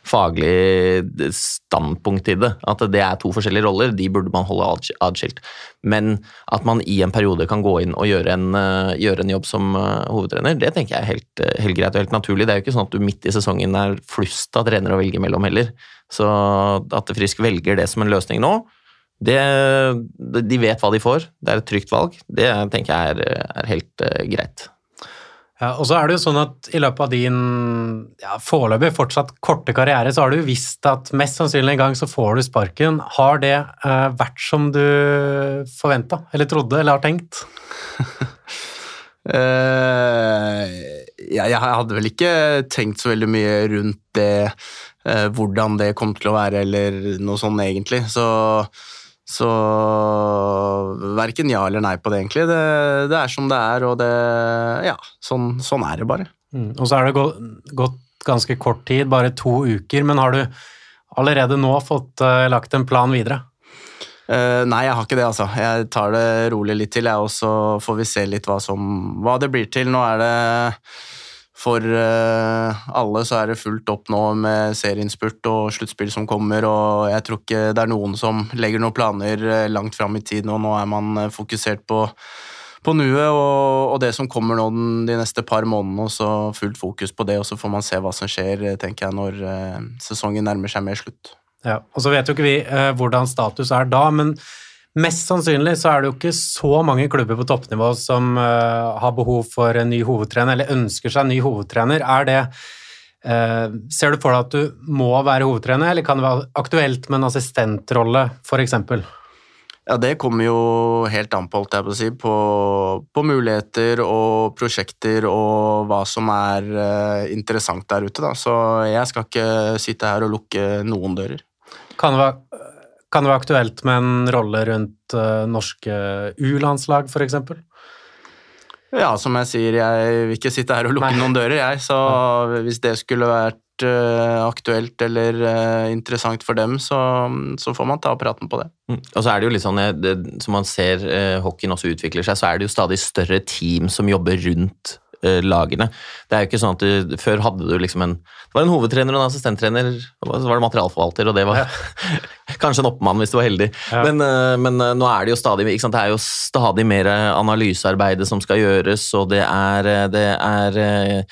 faglig standpunkt i det. At det er to forskjellige roller, de burde man holde adskilt. Men at man i en periode kan gå inn og gjøre en, eh, gjøre en jobb som eh, hovedtrener, det tenker jeg er helt, eh, helt, greit og helt naturlig. Det er jo ikke sånn at du midt i sesongen er flust av trenere å velge mellom heller. Så at Frisk velger det som en løsning nå, det, de vet hva de får. Det er et trygt valg. Det tenker jeg er, er helt greit. Ja, og så er det jo sånn at I løpet av din ja, foreløpig fortsatt korte karriere, så har du visst at mest sannsynlig en gang så får du sparken. Har det uh, vært som du forventa, eller trodde, eller har tenkt? uh, [LAUGHS] ja, jeg hadde vel ikke tenkt så veldig mye rundt det, uh, hvordan det kom til å være, eller noe sånn egentlig. Så så verken ja eller nei på det, egentlig. Det, det er som det er, og det Ja, sånn, sånn er det bare. Mm. Og så er det gått, gått, ganske kort tid, bare to uker, men har du allerede nå fått uh, lagt en plan videre? Uh, nei, jeg har ikke det, altså. Jeg tar det rolig litt til, jeg, og så får vi se litt hva, som, hva det blir til. Nå er det for uh, alle så er det fullt opp nå med serieinnspurt og sluttspill som kommer, og jeg tror ikke det er noen som legger noen planer uh, langt fram i tid nå. Nå er man uh, fokusert på, på nuet og, og, det som kommer nå de neste par månedene, og så fullt fokus på det, og så får man se hva som skjer, tenker jeg, når sesongen nærmer seg mer slutt. Ja, og så vet jo ikke vi hvordan status er da, men Mest sannsynlig så er det jo ikke så mange klubber på toppnivå som uh, har behov for en ny hovedtrener, eller ønsker seg en ny hovedtrener. Er det uh, Ser du for deg at du må være hovedtrener, eller kan det være aktuelt med en assistentrolle, f.eks.? Ja, det kommer jo helt an på, holdt jeg på si, på, på, muligheter og prosjekter og hva som er uh, interessant der ute, da. Så jeg skal ikke sitte her og lukke noen dører. Kan det være kan det være aktuelt med en rolle rundt uh, norske U-landslag, f.eks.? Ja, som jeg sier, jeg vil ikke sitte her og lukke Nei. noen dører, jeg. Så hvis det skulle vært uh, aktuelt eller uh, interessant for dem, så, så, får man ta praten på det. Mm. Og så er det jo litt sånn, det, Som man ser uh, hockeyen også utvikler seg, så er det jo stadig større team som jobber rundt Eh, lagene. Det er jo ikke sånn at du, Før hadde du liksom en Det var en hovedtrener og en assistenttrener, og så var det materialforvalter, og det var ja. [LAUGHS] kanskje en oppmann hvis du var heldig. Ja. Men, eh, men, eh, nå er det jo stadig det er jo stadig mer analysearbeid som skal gjøres, og det er, det er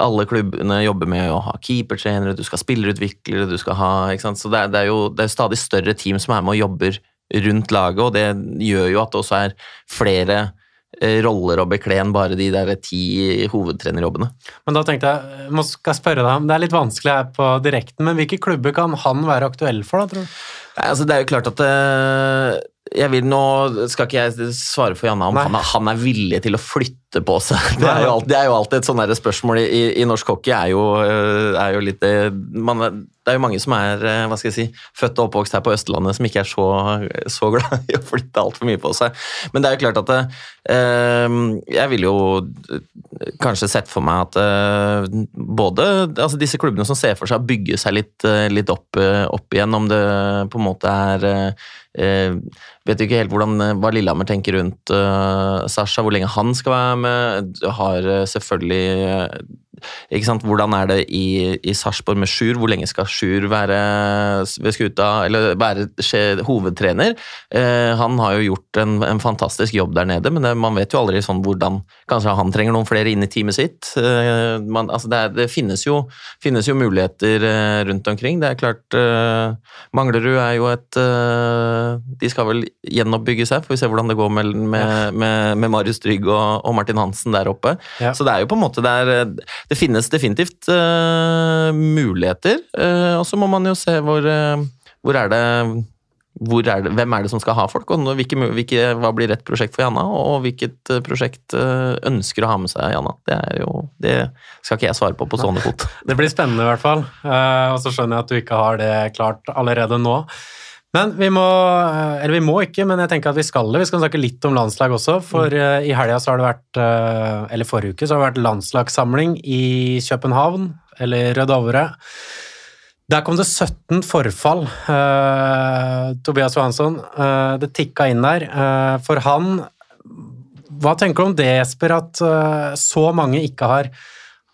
Alle klubbene jobber med å ha keepertrenere, du skal ha spillerutviklere, du skal ha Så det er, det er jo det er stadig større team som er med og jobber rundt laget, og det gjør jo at det også er flere Eh, roller å bekle enn bare de der ti hovedtrenerjobbene. Men da tenkte jeg, jeg skal spørre deg, Det er litt vanskelig her på direkten, men hvilke klubber kan han være aktuell for, da, tror du? Nei, altså Det er jo klart at uh, jeg vil nå Skal ikke jeg svare for Janne om han er, han er, villig til å flytte på seg. [LAUGHS] Det er jo alltid, er jo alltid et sånn spørsmål i, i, norsk hockey. er jo, eh, er jo litt man, Det er jo mange som er hva skal jeg si, født og oppvokst her på Østlandet, som ikke er så, så glad i å flytte altfor mye på seg. Men det er jo klart at det, jeg vil jo kanskje sett for meg at både altså disse klubbene som ser for seg å bygge seg litt, litt opp, opp igjen, om det på en måte er eh, Vet ikke helt hvordan, eh, hva Lillehammer tenker rundt Sasha, hvor lenge han skal være med. Har selvfølgelig ikke sant? Hvordan er det i, i Sarpsborg med Sjur? Hvor lenge skal Sjur være ved skuta, eller være hovedtrener? Eh, han har jo gjort en, en, fantastisk jobb der nede, men det, man vet jo aldri sånn hvordan Kanskje han trenger noen flere inn i teamet sitt. Eh, man, altså det, det finnes, jo, finnes, jo, muligheter eh, rundt omkring. Det er klart eh, Manglerud er jo et eh, De skal vel gjenoppbygge seg, får vi se hvordan det går med, med, med, med Marius Trygg og, og, Martin Hansen der oppe. Ja. Så det er jo på en måte det er, det finnes definitivt uh, muligheter, uh, og så må man jo se hvor, uh, hvor er det hvor er det, hvem er det som skal ha folk, og hvilke, hvilke, hva blir rett prosjekt for Janna, og hvilket prosjekt ønsker å ha med seg Janna. Det, er jo, det skal ikke jeg svare på på stående fot. Det blir spennende i hvert fall, og så skjønner jeg at du ikke har det klart allerede nå. Men vi må Eller vi må ikke, men jeg tenker at vi skal det. Vi skal snakke litt om landslag også, for mm. uh, i helga så har det vært uh, Eller forrige uke så har det vært landslagssamling i København, eller Rødovre. Der kom det 17 forfall, uh, Tobias Johansson. det tikka inn der. for han Hva tenker du om det, Esper, at så mange ikke har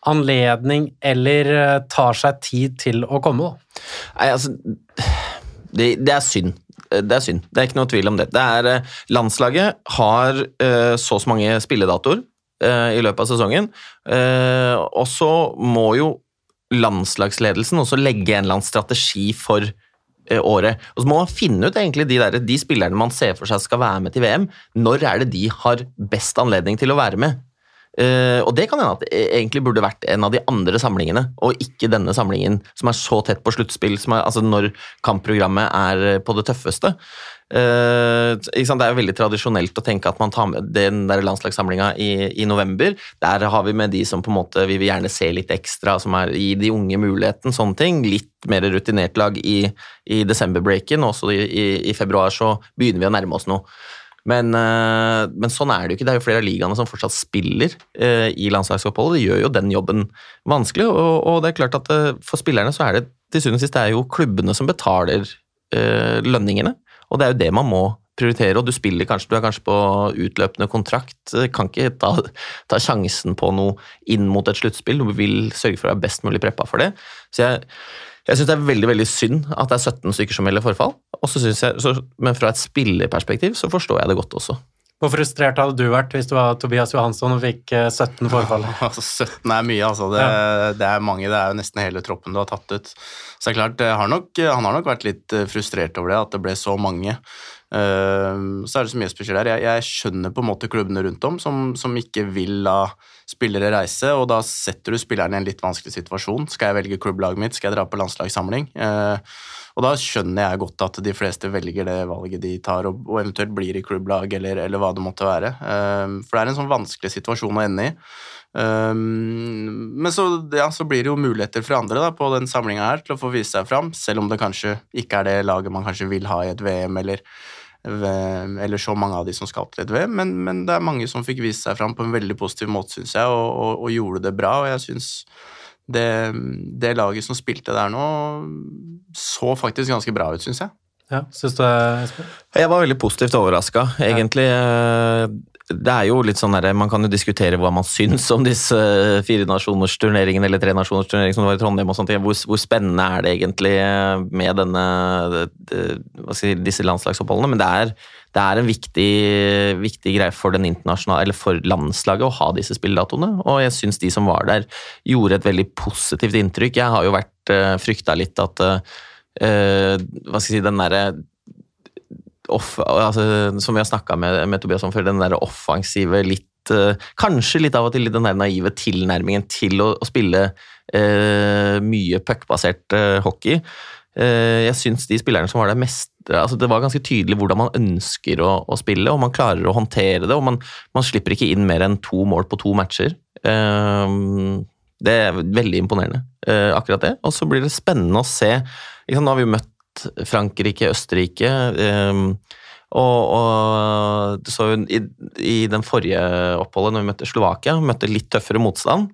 anledning eller tar seg tid til å komme? Da? Nei, altså det, det, er synd. Det er synd. Det er ikke noe tvil om det. det er, eh, landslaget har uh, så og så mange spilledatoer i løpet av sesongen, og så må jo landslagsledelsen også legge en eller annen strategi for året. Og så må man finne ut egentlig de, der, de spillerne man ser for seg skal være med til VM. Når er det de har best anledning til å være med? Uh, og det kan hende at det egentlig burde vært en av de andre samlingene, og ikke denne samlingen som er så tett på sluttspill, altså når kampprogrammet er på det tøffeste. Uh, det er veldig tradisjonelt å tenke at man tar med den der landslagssamlinga i, i, november. Der har vi med de som på en måte vi vil gjerne se litt ekstra, som er gi de unge muligheten, sånne ting. Litt mer rutinert lag i, i desember-breaken, også i, i, i februar så begynner vi å nærme oss noe. Men, eh, men, sånn er det jo ikke. Det er jo flere av ligaene som fortsatt spiller eh, i landslagsoppholdet. Det gjør jo den jobben vanskelig. Og, og, det er klart at eh, for spillerne så er det til syvende og sist det er jo klubbene som betaler lønningene. Og det er jo det man må prioritere. Og du spiller kanskje, du er kanskje på utløpende kontrakt. Kan ikke ta, ta sjansen på noe inn mot et sluttspill. Du vil sørge for å være best mulig preppa for det. Så jeg jeg syns det er veldig veldig synd at det er 17 stykker som melder forfall, jeg, så, men fra et spillerperspektiv så forstår jeg det godt også. Hvor frustrert hadde du vært hvis du var Tobias Johansson og fikk 17 eh, forfall? [LAUGHS] Altså, 17 er mye, altså. Det, ja. det, er mange. Det er jo nesten hele troppen du har tatt ut. Så det er klart, har nok, han har nok vært litt eh, frustrert over det, at det ble så mange. Uh, så er det så mye spesielt her. Jeg, jeg, skjønner på en måte klubbene rundt om som, som ikke vil la spillere reise, og da setter du spillerne i en litt vanskelig situasjon. Skal jeg velge klubblaget mitt? Skal jeg dra på landslagssamling? Uh, og da skjønner jeg godt at de fleste velger det valget de tar, og, eventuelt blir i klubblag eller, eller, hva det måtte være. Uh, for det er en sånn vanskelig situasjon å ende i. Um, men så, ja, så, blir det jo muligheter for andre da, på den samlinga her til å få vise seg fram, selv om det kanskje ikke er det laget man kanskje vil ha i et VM, eller, eller så mange av de som skal til et VM, men, men, det er mange som fikk vist seg fram på en veldig positiv måte, syns jeg, og, og, og, gjorde det bra. og jeg synes det, det, laget som spilte der nå, så faktisk ganske bra ut, syns jeg. Ja, Syns du Espen? Jeg var veldig positivt overraska, egentlig. Ja. Det er jo litt sånn der, Man kan jo diskutere hva man syns om disse fire nasjoners turneringene eller tre nasjoners turnering som det var i Trondheim. og sånt. Hvor, hvor spennende er det egentlig med denne, si, disse landslagsoppholdene? Men det er, det er en viktig, viktig, greie for, den eller for landslaget å ha disse spilledatoene. Og jeg syns de som var der, gjorde et veldig positivt inntrykk. Jeg har jo vært uh, frykta litt at uh, hva skal jeg si, den derre altså, Som vi har snakka med, med, Tobias om før, den der offensive, litt uh, Kanskje litt av og til den der naive tilnærmingen til å, å spille mye puckbasert hockey. jeg syns de spillerne som var der, mest altså Det var ganske tydelig hvordan man ønsker å, å spille, og man klarer å håndtere det. og Man, man slipper ikke inn mer enn to mål på to matcher. Uh, det er veldig imponerende, uh, akkurat det. Og så blir det spennende å se. Nå har vi jo møtt Frankrike, Østerrike. Uh, og, og så i, i, den forrige oppholdet, når vi møtte Slovakia, møtte litt tøffere motstand,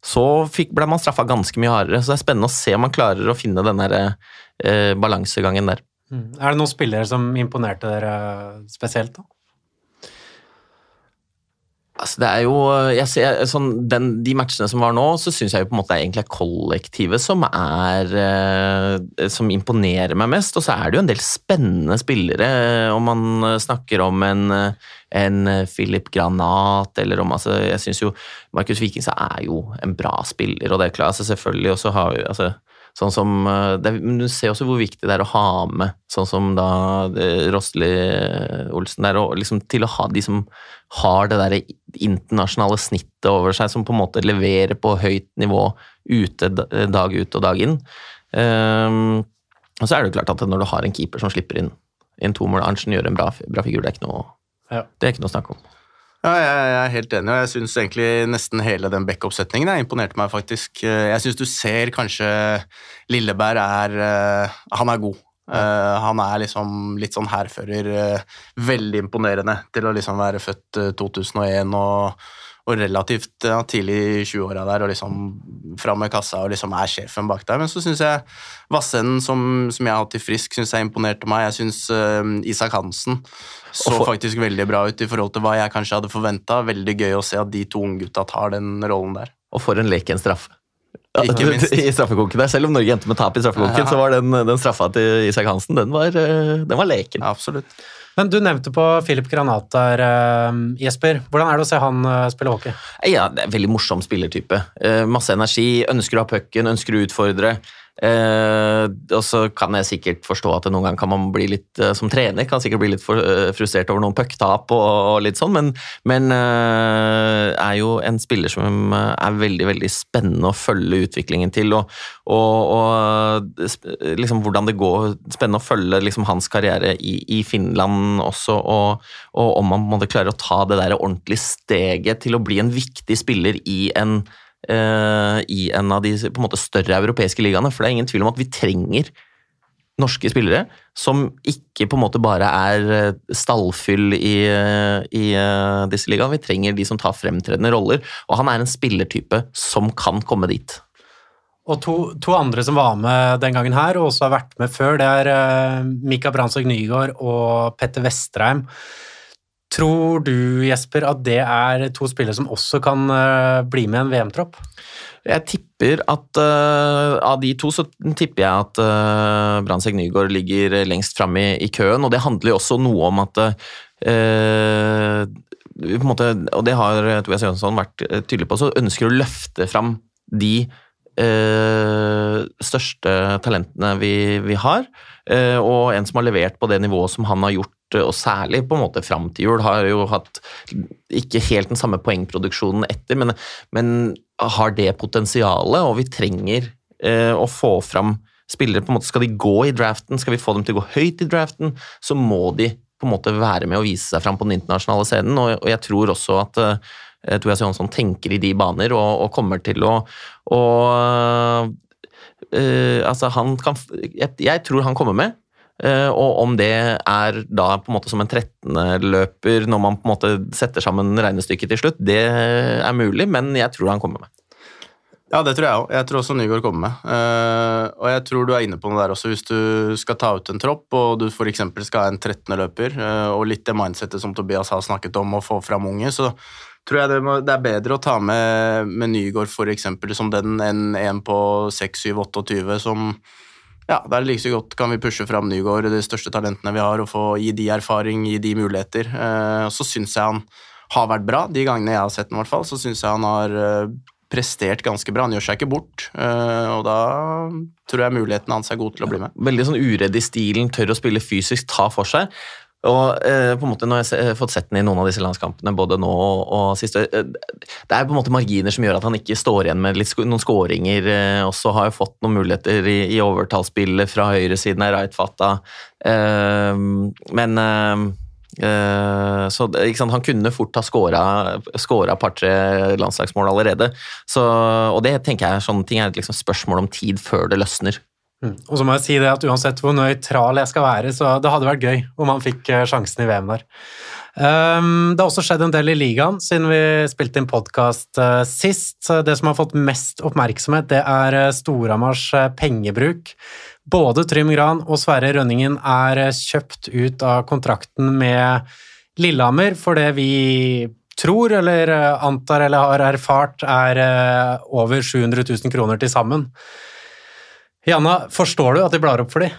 så fikk, ble man straffa ganske mye hardere. Så det er spennende å se om man klarer å finne den der, eh, balansegangen der. Mm. Er det noen spillere som imponerte dere spesielt, da? Altså, det er jo jeg ser, sånn, den, De matchene som var nå, så syns jeg jo på en måte det er kollektivet som er eh, Som imponerer meg mest. Og så er det jo en del spennende spillere. Om man snakker om en, en Philip Granat, eller om altså, Jeg syns jo Markus Vikingstad er jo en bra spiller, og det er klart, altså, selvfølgelig også har altså, Sånn som, eh, det, du ser også hvor viktig det er å ha med sånn som da eh, Rosli Olsen der, og liksom til å ha de som har det der internasjonale snittet over seg, som på en måte leverer på høyt nivå ute dag ut og dag inn. Um, og så er det jo klart at når du har en keeper som slipper inn, inn to mål, Arntzen gjør en bra, bra figur, det er ikke noe, ja. det er ikke noe å snakke om. Ja, jeg er helt enig, og jeg syns egentlig nesten hele den backup-setningen imponerte meg, faktisk. Jeg syns du ser kanskje Lilleberg er eh, Han er god. Uh, han er liksom litt sånn hærfører. Uh, veldig imponerende til å liksom være født uh, 2001 og, og relativt tidlig i 20-åra der og liksom fram med kassa og liksom er sjefen bak der. Men så syns jeg Vassenden, som, som, jeg har hatt i Frisk, synes jeg imponerte meg. Jeg syns Isak Hansen så for... faktisk veldig bra ut i forhold til hva jeg kanskje hadde forventa. Veldig gøy å se at de to unggutta tar den rollen der. Og for en leken straffe. Ja, [LAUGHS] I straffekonken der, Selv om Norge endte med tap i straffekonken, ja. så var den, den, straffa til Isak Hansen den var, eh, den var leken. absolutt. Men Du nevnte på Filip Granat der, uh, Jesper. Hvordan er det å se han uh, spille hockey? Ja, det er en Veldig morsom spillertype. Uh, masse energi, ønsker å ha pucken, ønsker å utfordre. Eh, og så kan jeg sikkert forstå at noen ganger kan man bli litt eh, som trener kan sikkert bli litt for, eh, frustrert over noen pucktap og, og, litt sånn, men, men eh, er jo en spiller som er veldig veldig spennende å følge utviklingen til. Og, og, og liksom hvordan det går Spennende å følge liksom hans karriere i, i Finland også, og, om man måtte klare å ta det der ordentlige steget til å bli en viktig spiller i en i en av de på en måte større europeiske ligaene. For det er ingen tvil om at vi trenger norske spillere som ikke på en måte bare er eh, stallfyll i, eh, i disse ligaene. Vi trenger de som tar fremtredende roller, og han er en spillertype som kan komme dit. Og to, to, andre som var med den gangen her, og også har vært med før, det er Mika Bransvåg Nygaard og Petter Vestreim. Tror du, Jesper, at det er to spillere som også kan uh, bli med i en VM-tropp? Jeg tipper at uh, av de to så tipper jeg at uh, Brandtzæg Nygaard ligger lengst framme i, i, køen, og det handler jo også noe om at uh, måte, og det har Tobias Jønsson vært tydelig på, så ønsker å løfte fram de største talentene vi, vi har, og en som har levert på det nivået som han har gjort og særlig på en måte fram til jul, har jo hatt ikke helt den samme poengproduksjonen etter, men, men har det potensialet, og vi trenger eh, å få fram spillere. På en måte, Skal de gå i draften, skal vi få dem til å gå høyt i draften, så må de på en måte være med og vise seg fram på den internasjonale scenen, og jeg tror også at uh, Tobias Johansson tenker i de baner og, og kommer til å og, Uh, altså han kan jeg, jeg, tror han kommer med, Uh, og om det er da på en måte som en 13.-løper når man på en måte setter sammen regnestykket til slutt, det er mulig, men jeg tror han kommer med. Ja, det tror jeg òg. Jeg tror også Nygaard kommer med. Uh, og jeg tror du er inne på noe der også. Hvis du skal ta ut en tropp, og du f.eks. skal ha en 13.-løper, uh, eh, og litt det mindsettet som Tobias har snakket om, å få fram unge, så tror jeg det, må, det er bedre å ta med, med Nygaard f.eks. som den enn en på 6-7-28 som ja, det er like så godt kan vi pushe fram Nygaard, de største talentene vi har, og få gi de erfaring, gi de muligheter. Eh, så syns jeg han har vært bra, de gangene jeg har sett ham, i hvert fall. Så syns jeg han har eh, prestert ganske bra. Han gjør seg ikke bort, eh, og da tror jeg muligheten hans er god til å bli med. Veldig sånn uredd i stilen, tør å spille fysisk, ta for seg. Og eh, på en måte Når jeg har fått sett den i noen av disse landskampene, både nå og, og siste eh, Det er på en måte marginer som gjør at han ikke står igjen med litt, noen skåringer. Eh, også har jo fått noen muligheter i, i overtallsspillet fra høyresiden av Reitfata. Eh, men eh, eh, så Han kunne fort ha skåra par-tre landslagsmål allerede. Så, og det tenker jeg sånne ting er et liksom spørsmål om tid før det løsner. Mm. Og så må jeg si det at Uansett hvor nøytral jeg skal være, så det hadde vært gøy om han fikk eh, sjansen i VM der. Um, det har også skjedd en del i ligaen siden vi spilte inn podkast uh, sist. Det som har fått mest oppmerksomhet, det er uh, Storhamars uh, pengebruk. Både Trym Gran og Sverre Rønningen er kjøpt ut av kontrakten med Lillehammer for det vi tror eller antar eller har erfart er over 700 000 kroner til sammen. Janna, forstår du at de blar opp for de?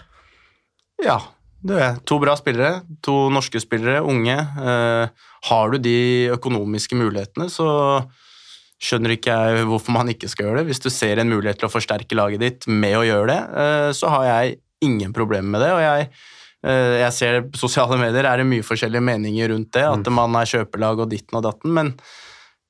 Ja, det er to bra spillere. To norske spillere, unge. Eh, har du de økonomiske mulighetene, så skjønner ikke jeg hvorfor man ikke skal gjøre det. Hvis du ser en mulighet til å forsterke laget ditt med å gjøre det, eh, så har jeg ingen problemer med det. og jeg eh, jeg ser sosiale medier er det mye forskjellige meninger rundt det, at mm. man er kjøpelag og ditten og datten, men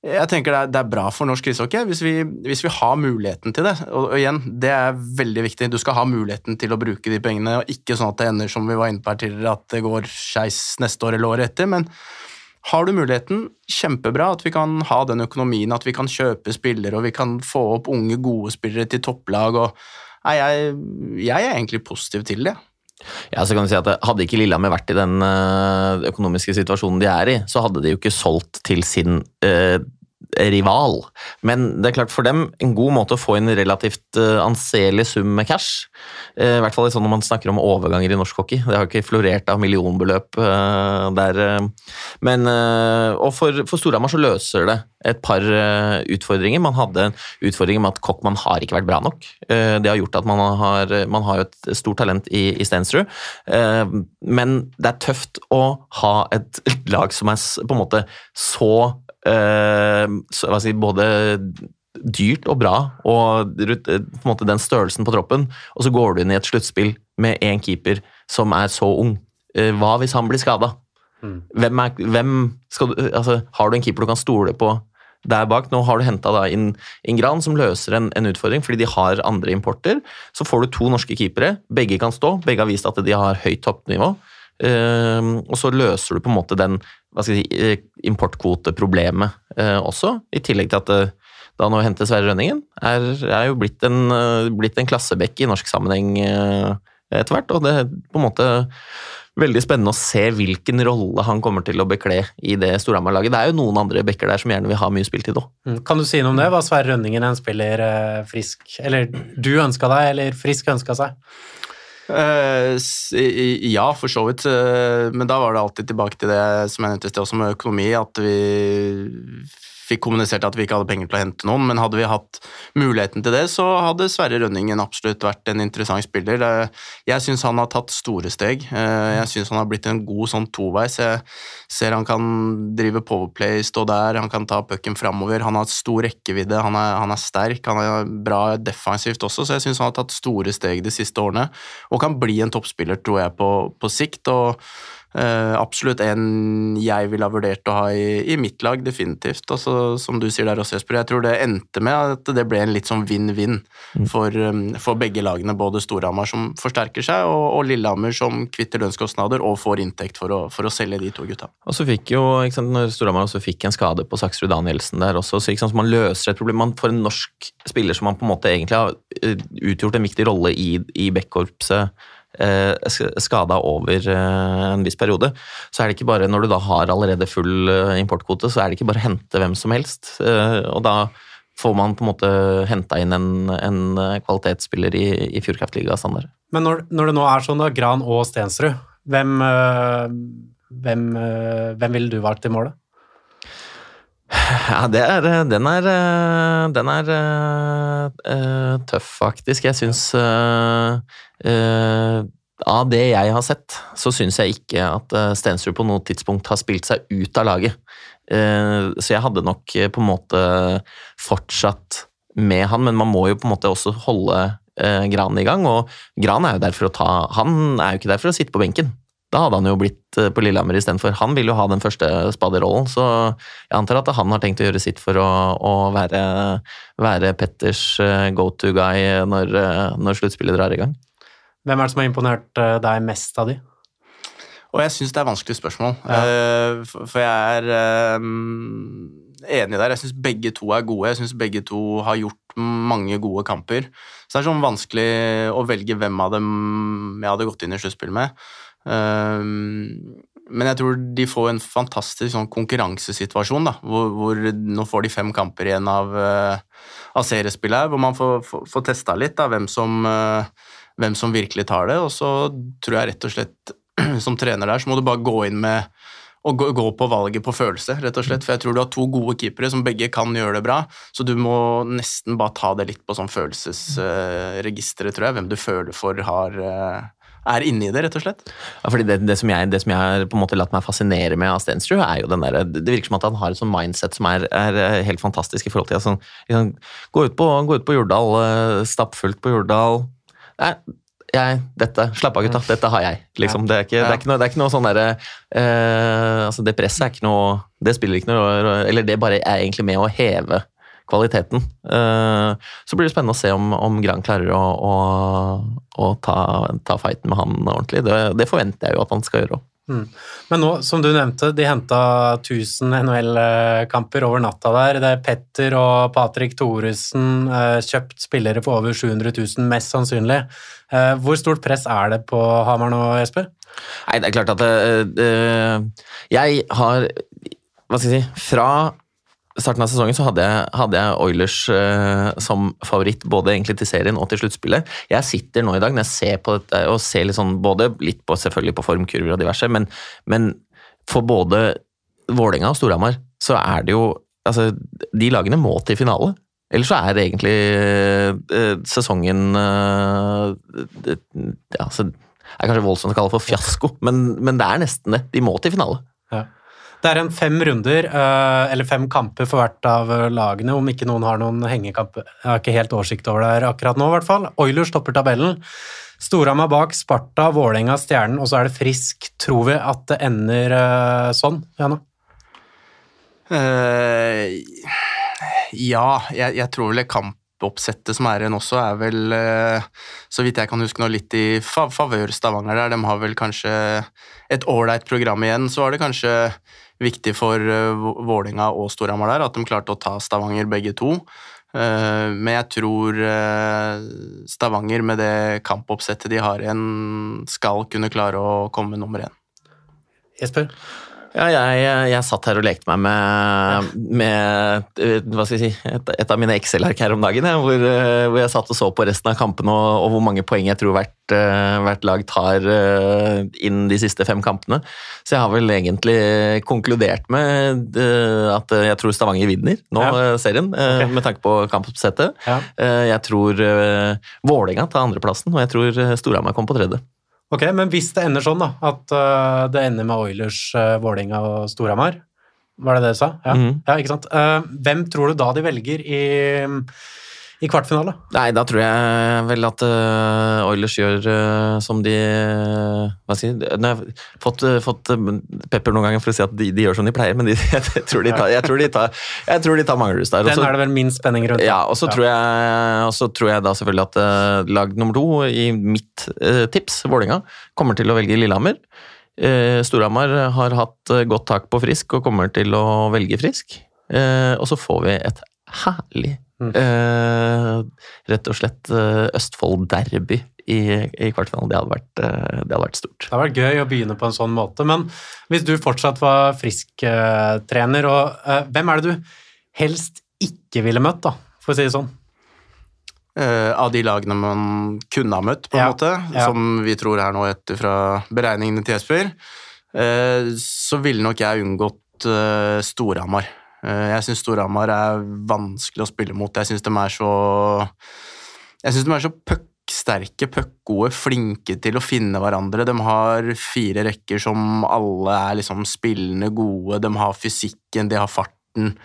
jeg tenker det er, bra for norsk ishockey hvis vi, hvis vi, har muligheten til det. Og, og, igjen, det er veldig viktig. Du skal ha muligheten til å bruke de pengene, og ikke sånn at det ender som vi var inne på her tidligere, at det går skeis neste år eller året etter. men har du muligheten, kjempebra at vi kan ha den økonomien, at vi kan kjøpe spillere og vi kan få opp unge, gode spillere til topplag. og nei, jeg, jeg, er egentlig positiv til det. Ja, så kan du si at Hadde ikke Lillehammer vært i den eh, økonomiske situasjonen de er i, så hadde de jo ikke solgt til sin eh, rival. Men det er klart for dem en god måte å få inn relativt uh, anselig sum med cash. Uh, I hvert fall sånn når man snakker om overganger i norsk hockey. Det har ikke florert av millionbeløp der. Men, og for, for Storhamar så løser det et par utfordringer. Man hadde en utfordring med at Kokkmann har ikke vært bra nok. Det har gjort at man har, man har et stort talent i, i Stensrud. Men det er tøft å ha et [LAUGHS] lag som er på en måte så uh, si, både dyrt og bra, og eh, på en måte den størrelsen på troppen, og så går du inn i et sluttspill med én keeper som er så ung. Hva hvis han blir skada? Mm. Hvem, er, hvem du, altså, har du en keeper du kan stole på der bak? Nå har du henta inn Ingran, som løser en, en, utfordring fordi de har andre importer. Så får du to norske keepere. Begge kan stå, begge har vist at de har høyt toppnivå. Uh, og så løser du på en måte den si, eh, importkvoteproblemet uh, også, i tillegg til at uh, da nå henter Sverre Rønningen, er, er jo blitt en, blitt en klassebekk i norsk sammenheng etter hvert. Og det på en måte veldig spennende å se hvilken rolle han kommer til å bekle i det Storhamar-laget. Det er jo noen andre bekker der som gjerne vil ha mye spiltid òg. Mm. Kan du si noe om det? Var Sverre Rønningen en spiller frisk Eller du ønska deg, eller Frisk ønska seg? Uh, ja, for så vidt. Uh, men da var det alltid tilbake til det som jeg nevnte i sted, også med økonomi. At vi fikk kommunisert at vi ikke hadde penger til å hente noen, men hadde vi hatt muligheten til det, så hadde Sverre Rønningen absolutt vært en interessant spiller. Jeg syns han har tatt store steg. Eh, jeg syns han har blitt en god sånn toveis. Jeg ser han kan drive powerplay, stå der, han kan ta pucken framover. Han har stor rekkevidde, han er, han er, sterk, han er bra defensivt også, så jeg syns han har tatt store steg de siste årene, og kan bli en toppspiller, tror jeg, på, på sikt. og Uh, absolutt en jeg ville ha vurdert å ha i, i mitt lag, definitivt. Altså, som du sier der også, Jesper, jeg tror det endte med at det ble en litt sånn vinn-vinn mm. for, um, for, begge lagene. Både Storhamar som forsterker seg, og, og Lillehammer som kvitter lønnskostnader og får inntekt for å, for å selge de to gutta. Og så fikk jo, ikke sant, når Storhamar også fikk en skade på Saksrud Danielsen der også, så, sant, så man løser et problem. Man får en norsk spiller som man på en måte egentlig har eh, utgjort en viktig rolle i, i backkorpset Eh, skada over eh, en viss periode, så er det ikke bare når du da har allerede full eh, importkvote, så er det ikke bare å hente hvem som helst. Og da får man på en måte henta inn en, en, kvalitetsspiller i, i Fjordkraftliga-standard. Men når, når, det nå er sånn, da, Gran og Stensrud, hvem, hvem, hvem ville du valgt i målet? Ja, er, den er Den er uh, tøff, faktisk. Jeg syns uh, uh, Av det jeg har sett, så syns jeg ikke at Stensrud på noe tidspunkt har spilt seg ut av laget. så jeg hadde nok på en måte fortsatt med han, men man må jo på en måte også holde Gran i gang, og Gran er jo der for å ta Han er jo ikke der for å sitte på benken. Da hadde han jo blitt eh, på Lillehammer istedenfor. Han vil jo ha den første spaderollen, så jeg antar at han har tenkt å gjøre sitt for å, å være, være, Petters eh, go to guy når, eh, når sluttspillet drar i gang. Hvem er det som har imponert deg mest av de? Og jeg syns det er vanskelig spørsmål, ja. for jeg er enig der. Jeg syns begge to er gode. Jeg syns begge to har gjort mange gode kamper. Så det er sånn vanskelig å velge hvem av dem jeg hadde gått inn i sluttspill med. Ehm, men jeg tror de får en fantastisk sånn konkurransesituasjon, da, hvor, hvor, nå får de fem kamper igjen av, uh, av seriespillet hvor man får, får, får testa litt da, hvem som, uh, hvem som, virkelig tar det. Og så tror jeg rett og slett, [CLEARS THROAT] som trener der, så må du bare gå inn med og gå, gå, på valget på følelse, rett og slett. For jeg tror du har to gode keepere som begge kan gjøre det bra, så du må nesten bare ta det litt på sånn følelsesregisteret, uh, tror jeg, hvem du føler for har er inni det, rett og slett. Ja, fordi det, det, som jeg, det som jeg har på en måte latt meg fascinere med av Stensrud, er jo den der, Det virker som at han har et sånn mindset som er, er helt fantastisk i forhold til sånn, liksom, gå, ut på, gå ut på Jordal, uh, stappfullt på Jordal Nei, jeg, dette, Slapp av, gutta. Dette har jeg. Liksom. Det, er ikke, det, er ikke noe, det, er ikke noe, sånn derre eh, altså Det presset er ikke noe Det spiller ikke noe Eller det bare er egentlig med å heve kvaliteten. Uh, så blir det spennende å se om, om Gran klarer å, å, å ta, ta, fighten med han ordentlig. Det, det, forventer jeg jo at han skal gjøre òg. Mm. Men nå, som du nevnte, de henta 1000 NHL-kamper over natta der. Det er Petter og Patrick Thoresen eh, kjøpt spillere for over 700 000, mest sannsynlig. Eh, hvor stort press er det på Hamar nå, Jesper? Nei, det er klart at det, det, Jeg har Hva skal jeg si Fra starten av sesongen så hadde jeg, hadde jeg Oilers uh, som favoritt både egentlig til serien og til sluttspillet. Jeg sitter nå i dag når jeg ser på dette og ser litt sånn, både litt på, selvfølgelig på formkurver og diverse, men, men for både Vålerenga og Storhamar så er det jo Altså, de lagene må til finale. Ellers så er det egentlig uh, sesongen uh, ja, så, er kanskje voldsomt å kalle det for fiasko, men, men det er nesten det. De må til finale. Ja. Det er en fem runder, eh, eller fem kamper for hvert av lagene, om ikke noen har noen hengekamper. Jeg har ikke helt oversikt over det her akkurat nå, i hvert fall. Oilers topper tabellen. Storhamar bak, Sparta, Vålerenga, Stjernen, og så er det Frisk. Tror vi at det ender uh, sånn, Janne? Uh, ja, jeg, jeg, tror vel kampoppsettet som er igjen også, er vel, så vidt jeg kan huske nå, litt i favør Stavanger der. De har vel kanskje et ålreit program igjen. Så var det kanskje viktig for uh, Vålinga og Storhamar der, at de klarte å ta Stavanger begge to. Uh, men jeg tror uh, Stavanger, med det kampoppsettet de har igjen, skal kunne klare å komme nummer én. Jesper? Ja, jeg, jeg, jeg, satt her og lekte meg med, med hva skal jeg si, et, et av mine Excel-ark her om dagen, hvor, hvor, jeg satt og så på resten av kampene og, og hvor mange poeng jeg tror hvert, hvert, lag tar inn de siste fem kampene. Så jeg har vel egentlig konkludert med at jeg tror Stavanger vinner nå ja. serien, okay. med tanke på kampoppsettet. Ja. Jeg tror Vålerenga tar andreplassen, og jeg tror Storhamar kommer på tredje. Ok, Men hvis det ender sånn, da, at uh, det ender med Oilers, uh, Vålinga og Storhamar Var det det du sa? Ja, mm. ja ikke sant. Uh, hvem tror du da de velger i i kvartfinale? Nei, da tror jeg vel at uh, Oilers gjør uh, som de uh, Hva skal jeg si Jeg har fått, fått pepper noen ganger for å si at de, de gjør som de pleier, men de, [LAUGHS] jeg, tror de tar, jeg tror de tar, jeg tror de tar Manglerud der. Den er det vel minst spenning rundt? Ja, og så ja. tror, tror, jeg da selvfølgelig at lag nummer to i mitt tips, Vålinga, kommer til å velge Lillehammer. Storhamar har hatt godt tak på Frisk og kommer til å velge Frisk. og så får vi et herlig Mm. Uh, rett og slett uh, Østfold-derby i, i kvartfinalen. Det, hadde vært, uh, det hadde vært stort. Det hadde vært gøy å begynne på en sånn måte. Men hvis du fortsatt var frisk-trener, og hvem er det du helst ikke ville møtt, da, for å si det sånn? av de lagene man kunne ha møtt, på en ja, måte, ja. som vi tror her nå etter fra beregningene til Jesper, så ville nok jeg unngått Storhamar. Eh, jeg syns Storhamar er vanskelig å spille mot. Jeg syns de er så Jeg synes de er så pucksterke, puckgode, flinke til å finne hverandre. De har fire rekker som alle er liksom spillende gode. De har fysikken, de har farten.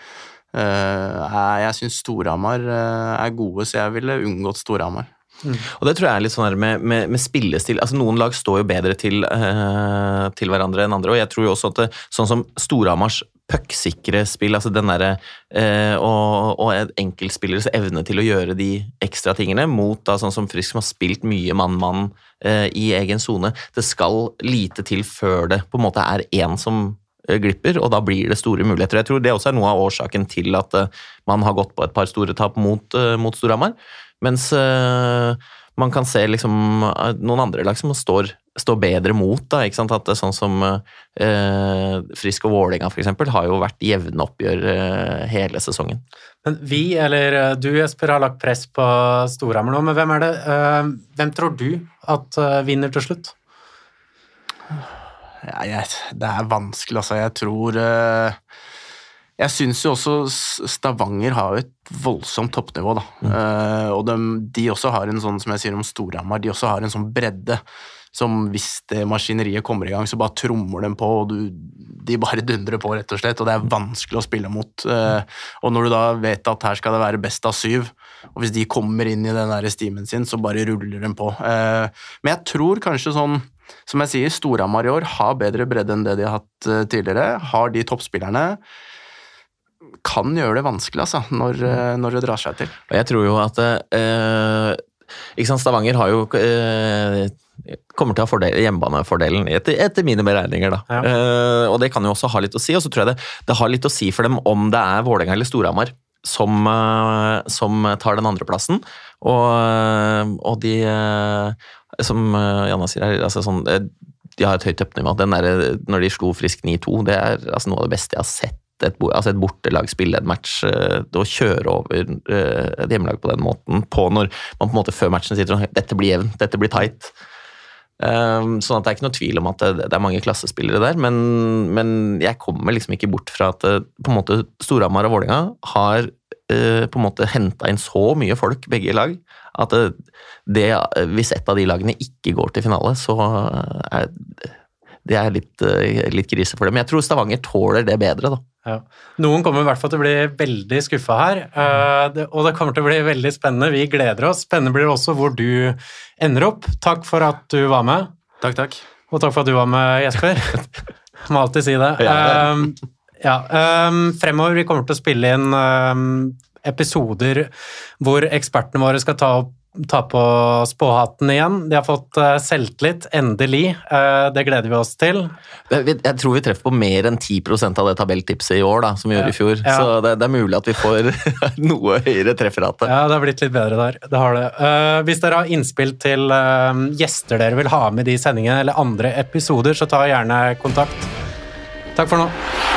Eh, jeg syns Storhamar eh, er gode, så jeg ville unngått Storhamar. Mm. Og det tror jeg er litt sånn med, med, med, spillestil altså Noen lag står jo bedre til, uh, til hverandre enn andre, og jeg tror jo også at det, sånn som Storhamars pucksikre spill, altså den derre uh, og, og enkeltspilleres evne til å gjøre de ekstra tingene, mot da sånn som Frisk som har spilt mye mann-mann uh, i egen sone. Det skal lite til før det på en måte er én som glipper, og da blir det store muligheter. Jeg tror det også er noe av årsaken til at man har gått på et par store tap mot, mot Storhamar. Mens uh, man kan se liksom eh, noen andre lag som står, står bedre mot. Da, ikke sant? At det er sånn som uh, Frisk og Vålerenga f.eks. har jo vært jevne oppgjør uh, hele sesongen. Men vi, eller du Jesper, har lagt press på Storhamar nå, men hvem er det Hvem tror du at vinner til slutt? Ja, jeg, det er vanskelig, altså. Jeg tror jeg syns jo også Stavanger har et voldsomt toppnivå, da. Mm. Uh, og de, de, også har en sånn, som jeg sier om Storhamar, de også har en sånn bredde som hvis det maskineriet kommer i gang, så bare trommer dem på, og du, de bare dundrer på, rett og slett. Og det er vanskelig å spille mot. Eh, og når du da vet at her skal det være best av syv, og hvis de kommer inn i den der stimen sin, så bare ruller de på. Eh, men jeg tror kanskje sånn som jeg sier, Storhamar i år har bedre bredde enn det de har hatt tidligere. Har de toppspillerne. Kan gjøre det vanskelig, altså, når, når det drar seg til. Og jeg tror jo at eh, ikke sant, Stavanger har jo eh, kommer til å ha fordel, hjemmebanefordelen etter, etter, mine beregninger. da. Ja. Eh, og Det kan jo også ha litt å si. Og så tror jeg det, det har litt å si for dem om det er Vålerenga eller Storhamar som, uh, som tar den andreplassen. Og, uh, og de Som Janna sier her, altså sånn, de har et høyt toppnivå. Når de slo Frisk 9-2, det er altså noe av det beste jeg har sett et, altså et bortelag spille en match, å kjøre over et hjemmelag på den måten på når man på en måte før matchen sitter og dette blir jevnt, dette blir tight. Um, sånn at det er ikke noe tvil om at det, det er mange klassespillere der, men, men, jeg kommer liksom ikke bort fra at eh, på en måte Storhamar og Vålinga har uh, på en måte henta inn så mye folk, begge lag, at det, hvis et av de lagene ikke går til finale, så er det er litt, litt krise for dem. Men jeg tror Stavanger tåler det bedre, da. Ja. Noen kommer i hvert fall til å bli veldig skuffa her, uh, og det kommer til å bli veldig spennende. Vi gleder oss. Spennende blir det også hvor du ender opp. Takk for at du var med. Takk, takk. Og takk for at du var med, Jesper. [LAUGHS] Må alltid si det. Um, ja, um, fremover vi kommer til å spille inn um, episoder hvor ekspertene våre skal ta opp ta på spåhatten igjen. De har fått uh, selvtillit, endelig. Uh, det gleder vi oss til. Jeg tror vi treffer på mer enn 10% av det tabelltipset i år, da, som vi gjorde i fjor. Ja. Så det, det, er mulig at vi får [LAUGHS] noe høyere trefferate. Ja, det har blitt litt bedre der. Det har det. Uh, hvis dere har innspill til gjester dere vil ha med i de sendingene, eller andre episoder, så ta gjerne kontakt. Takk for nå.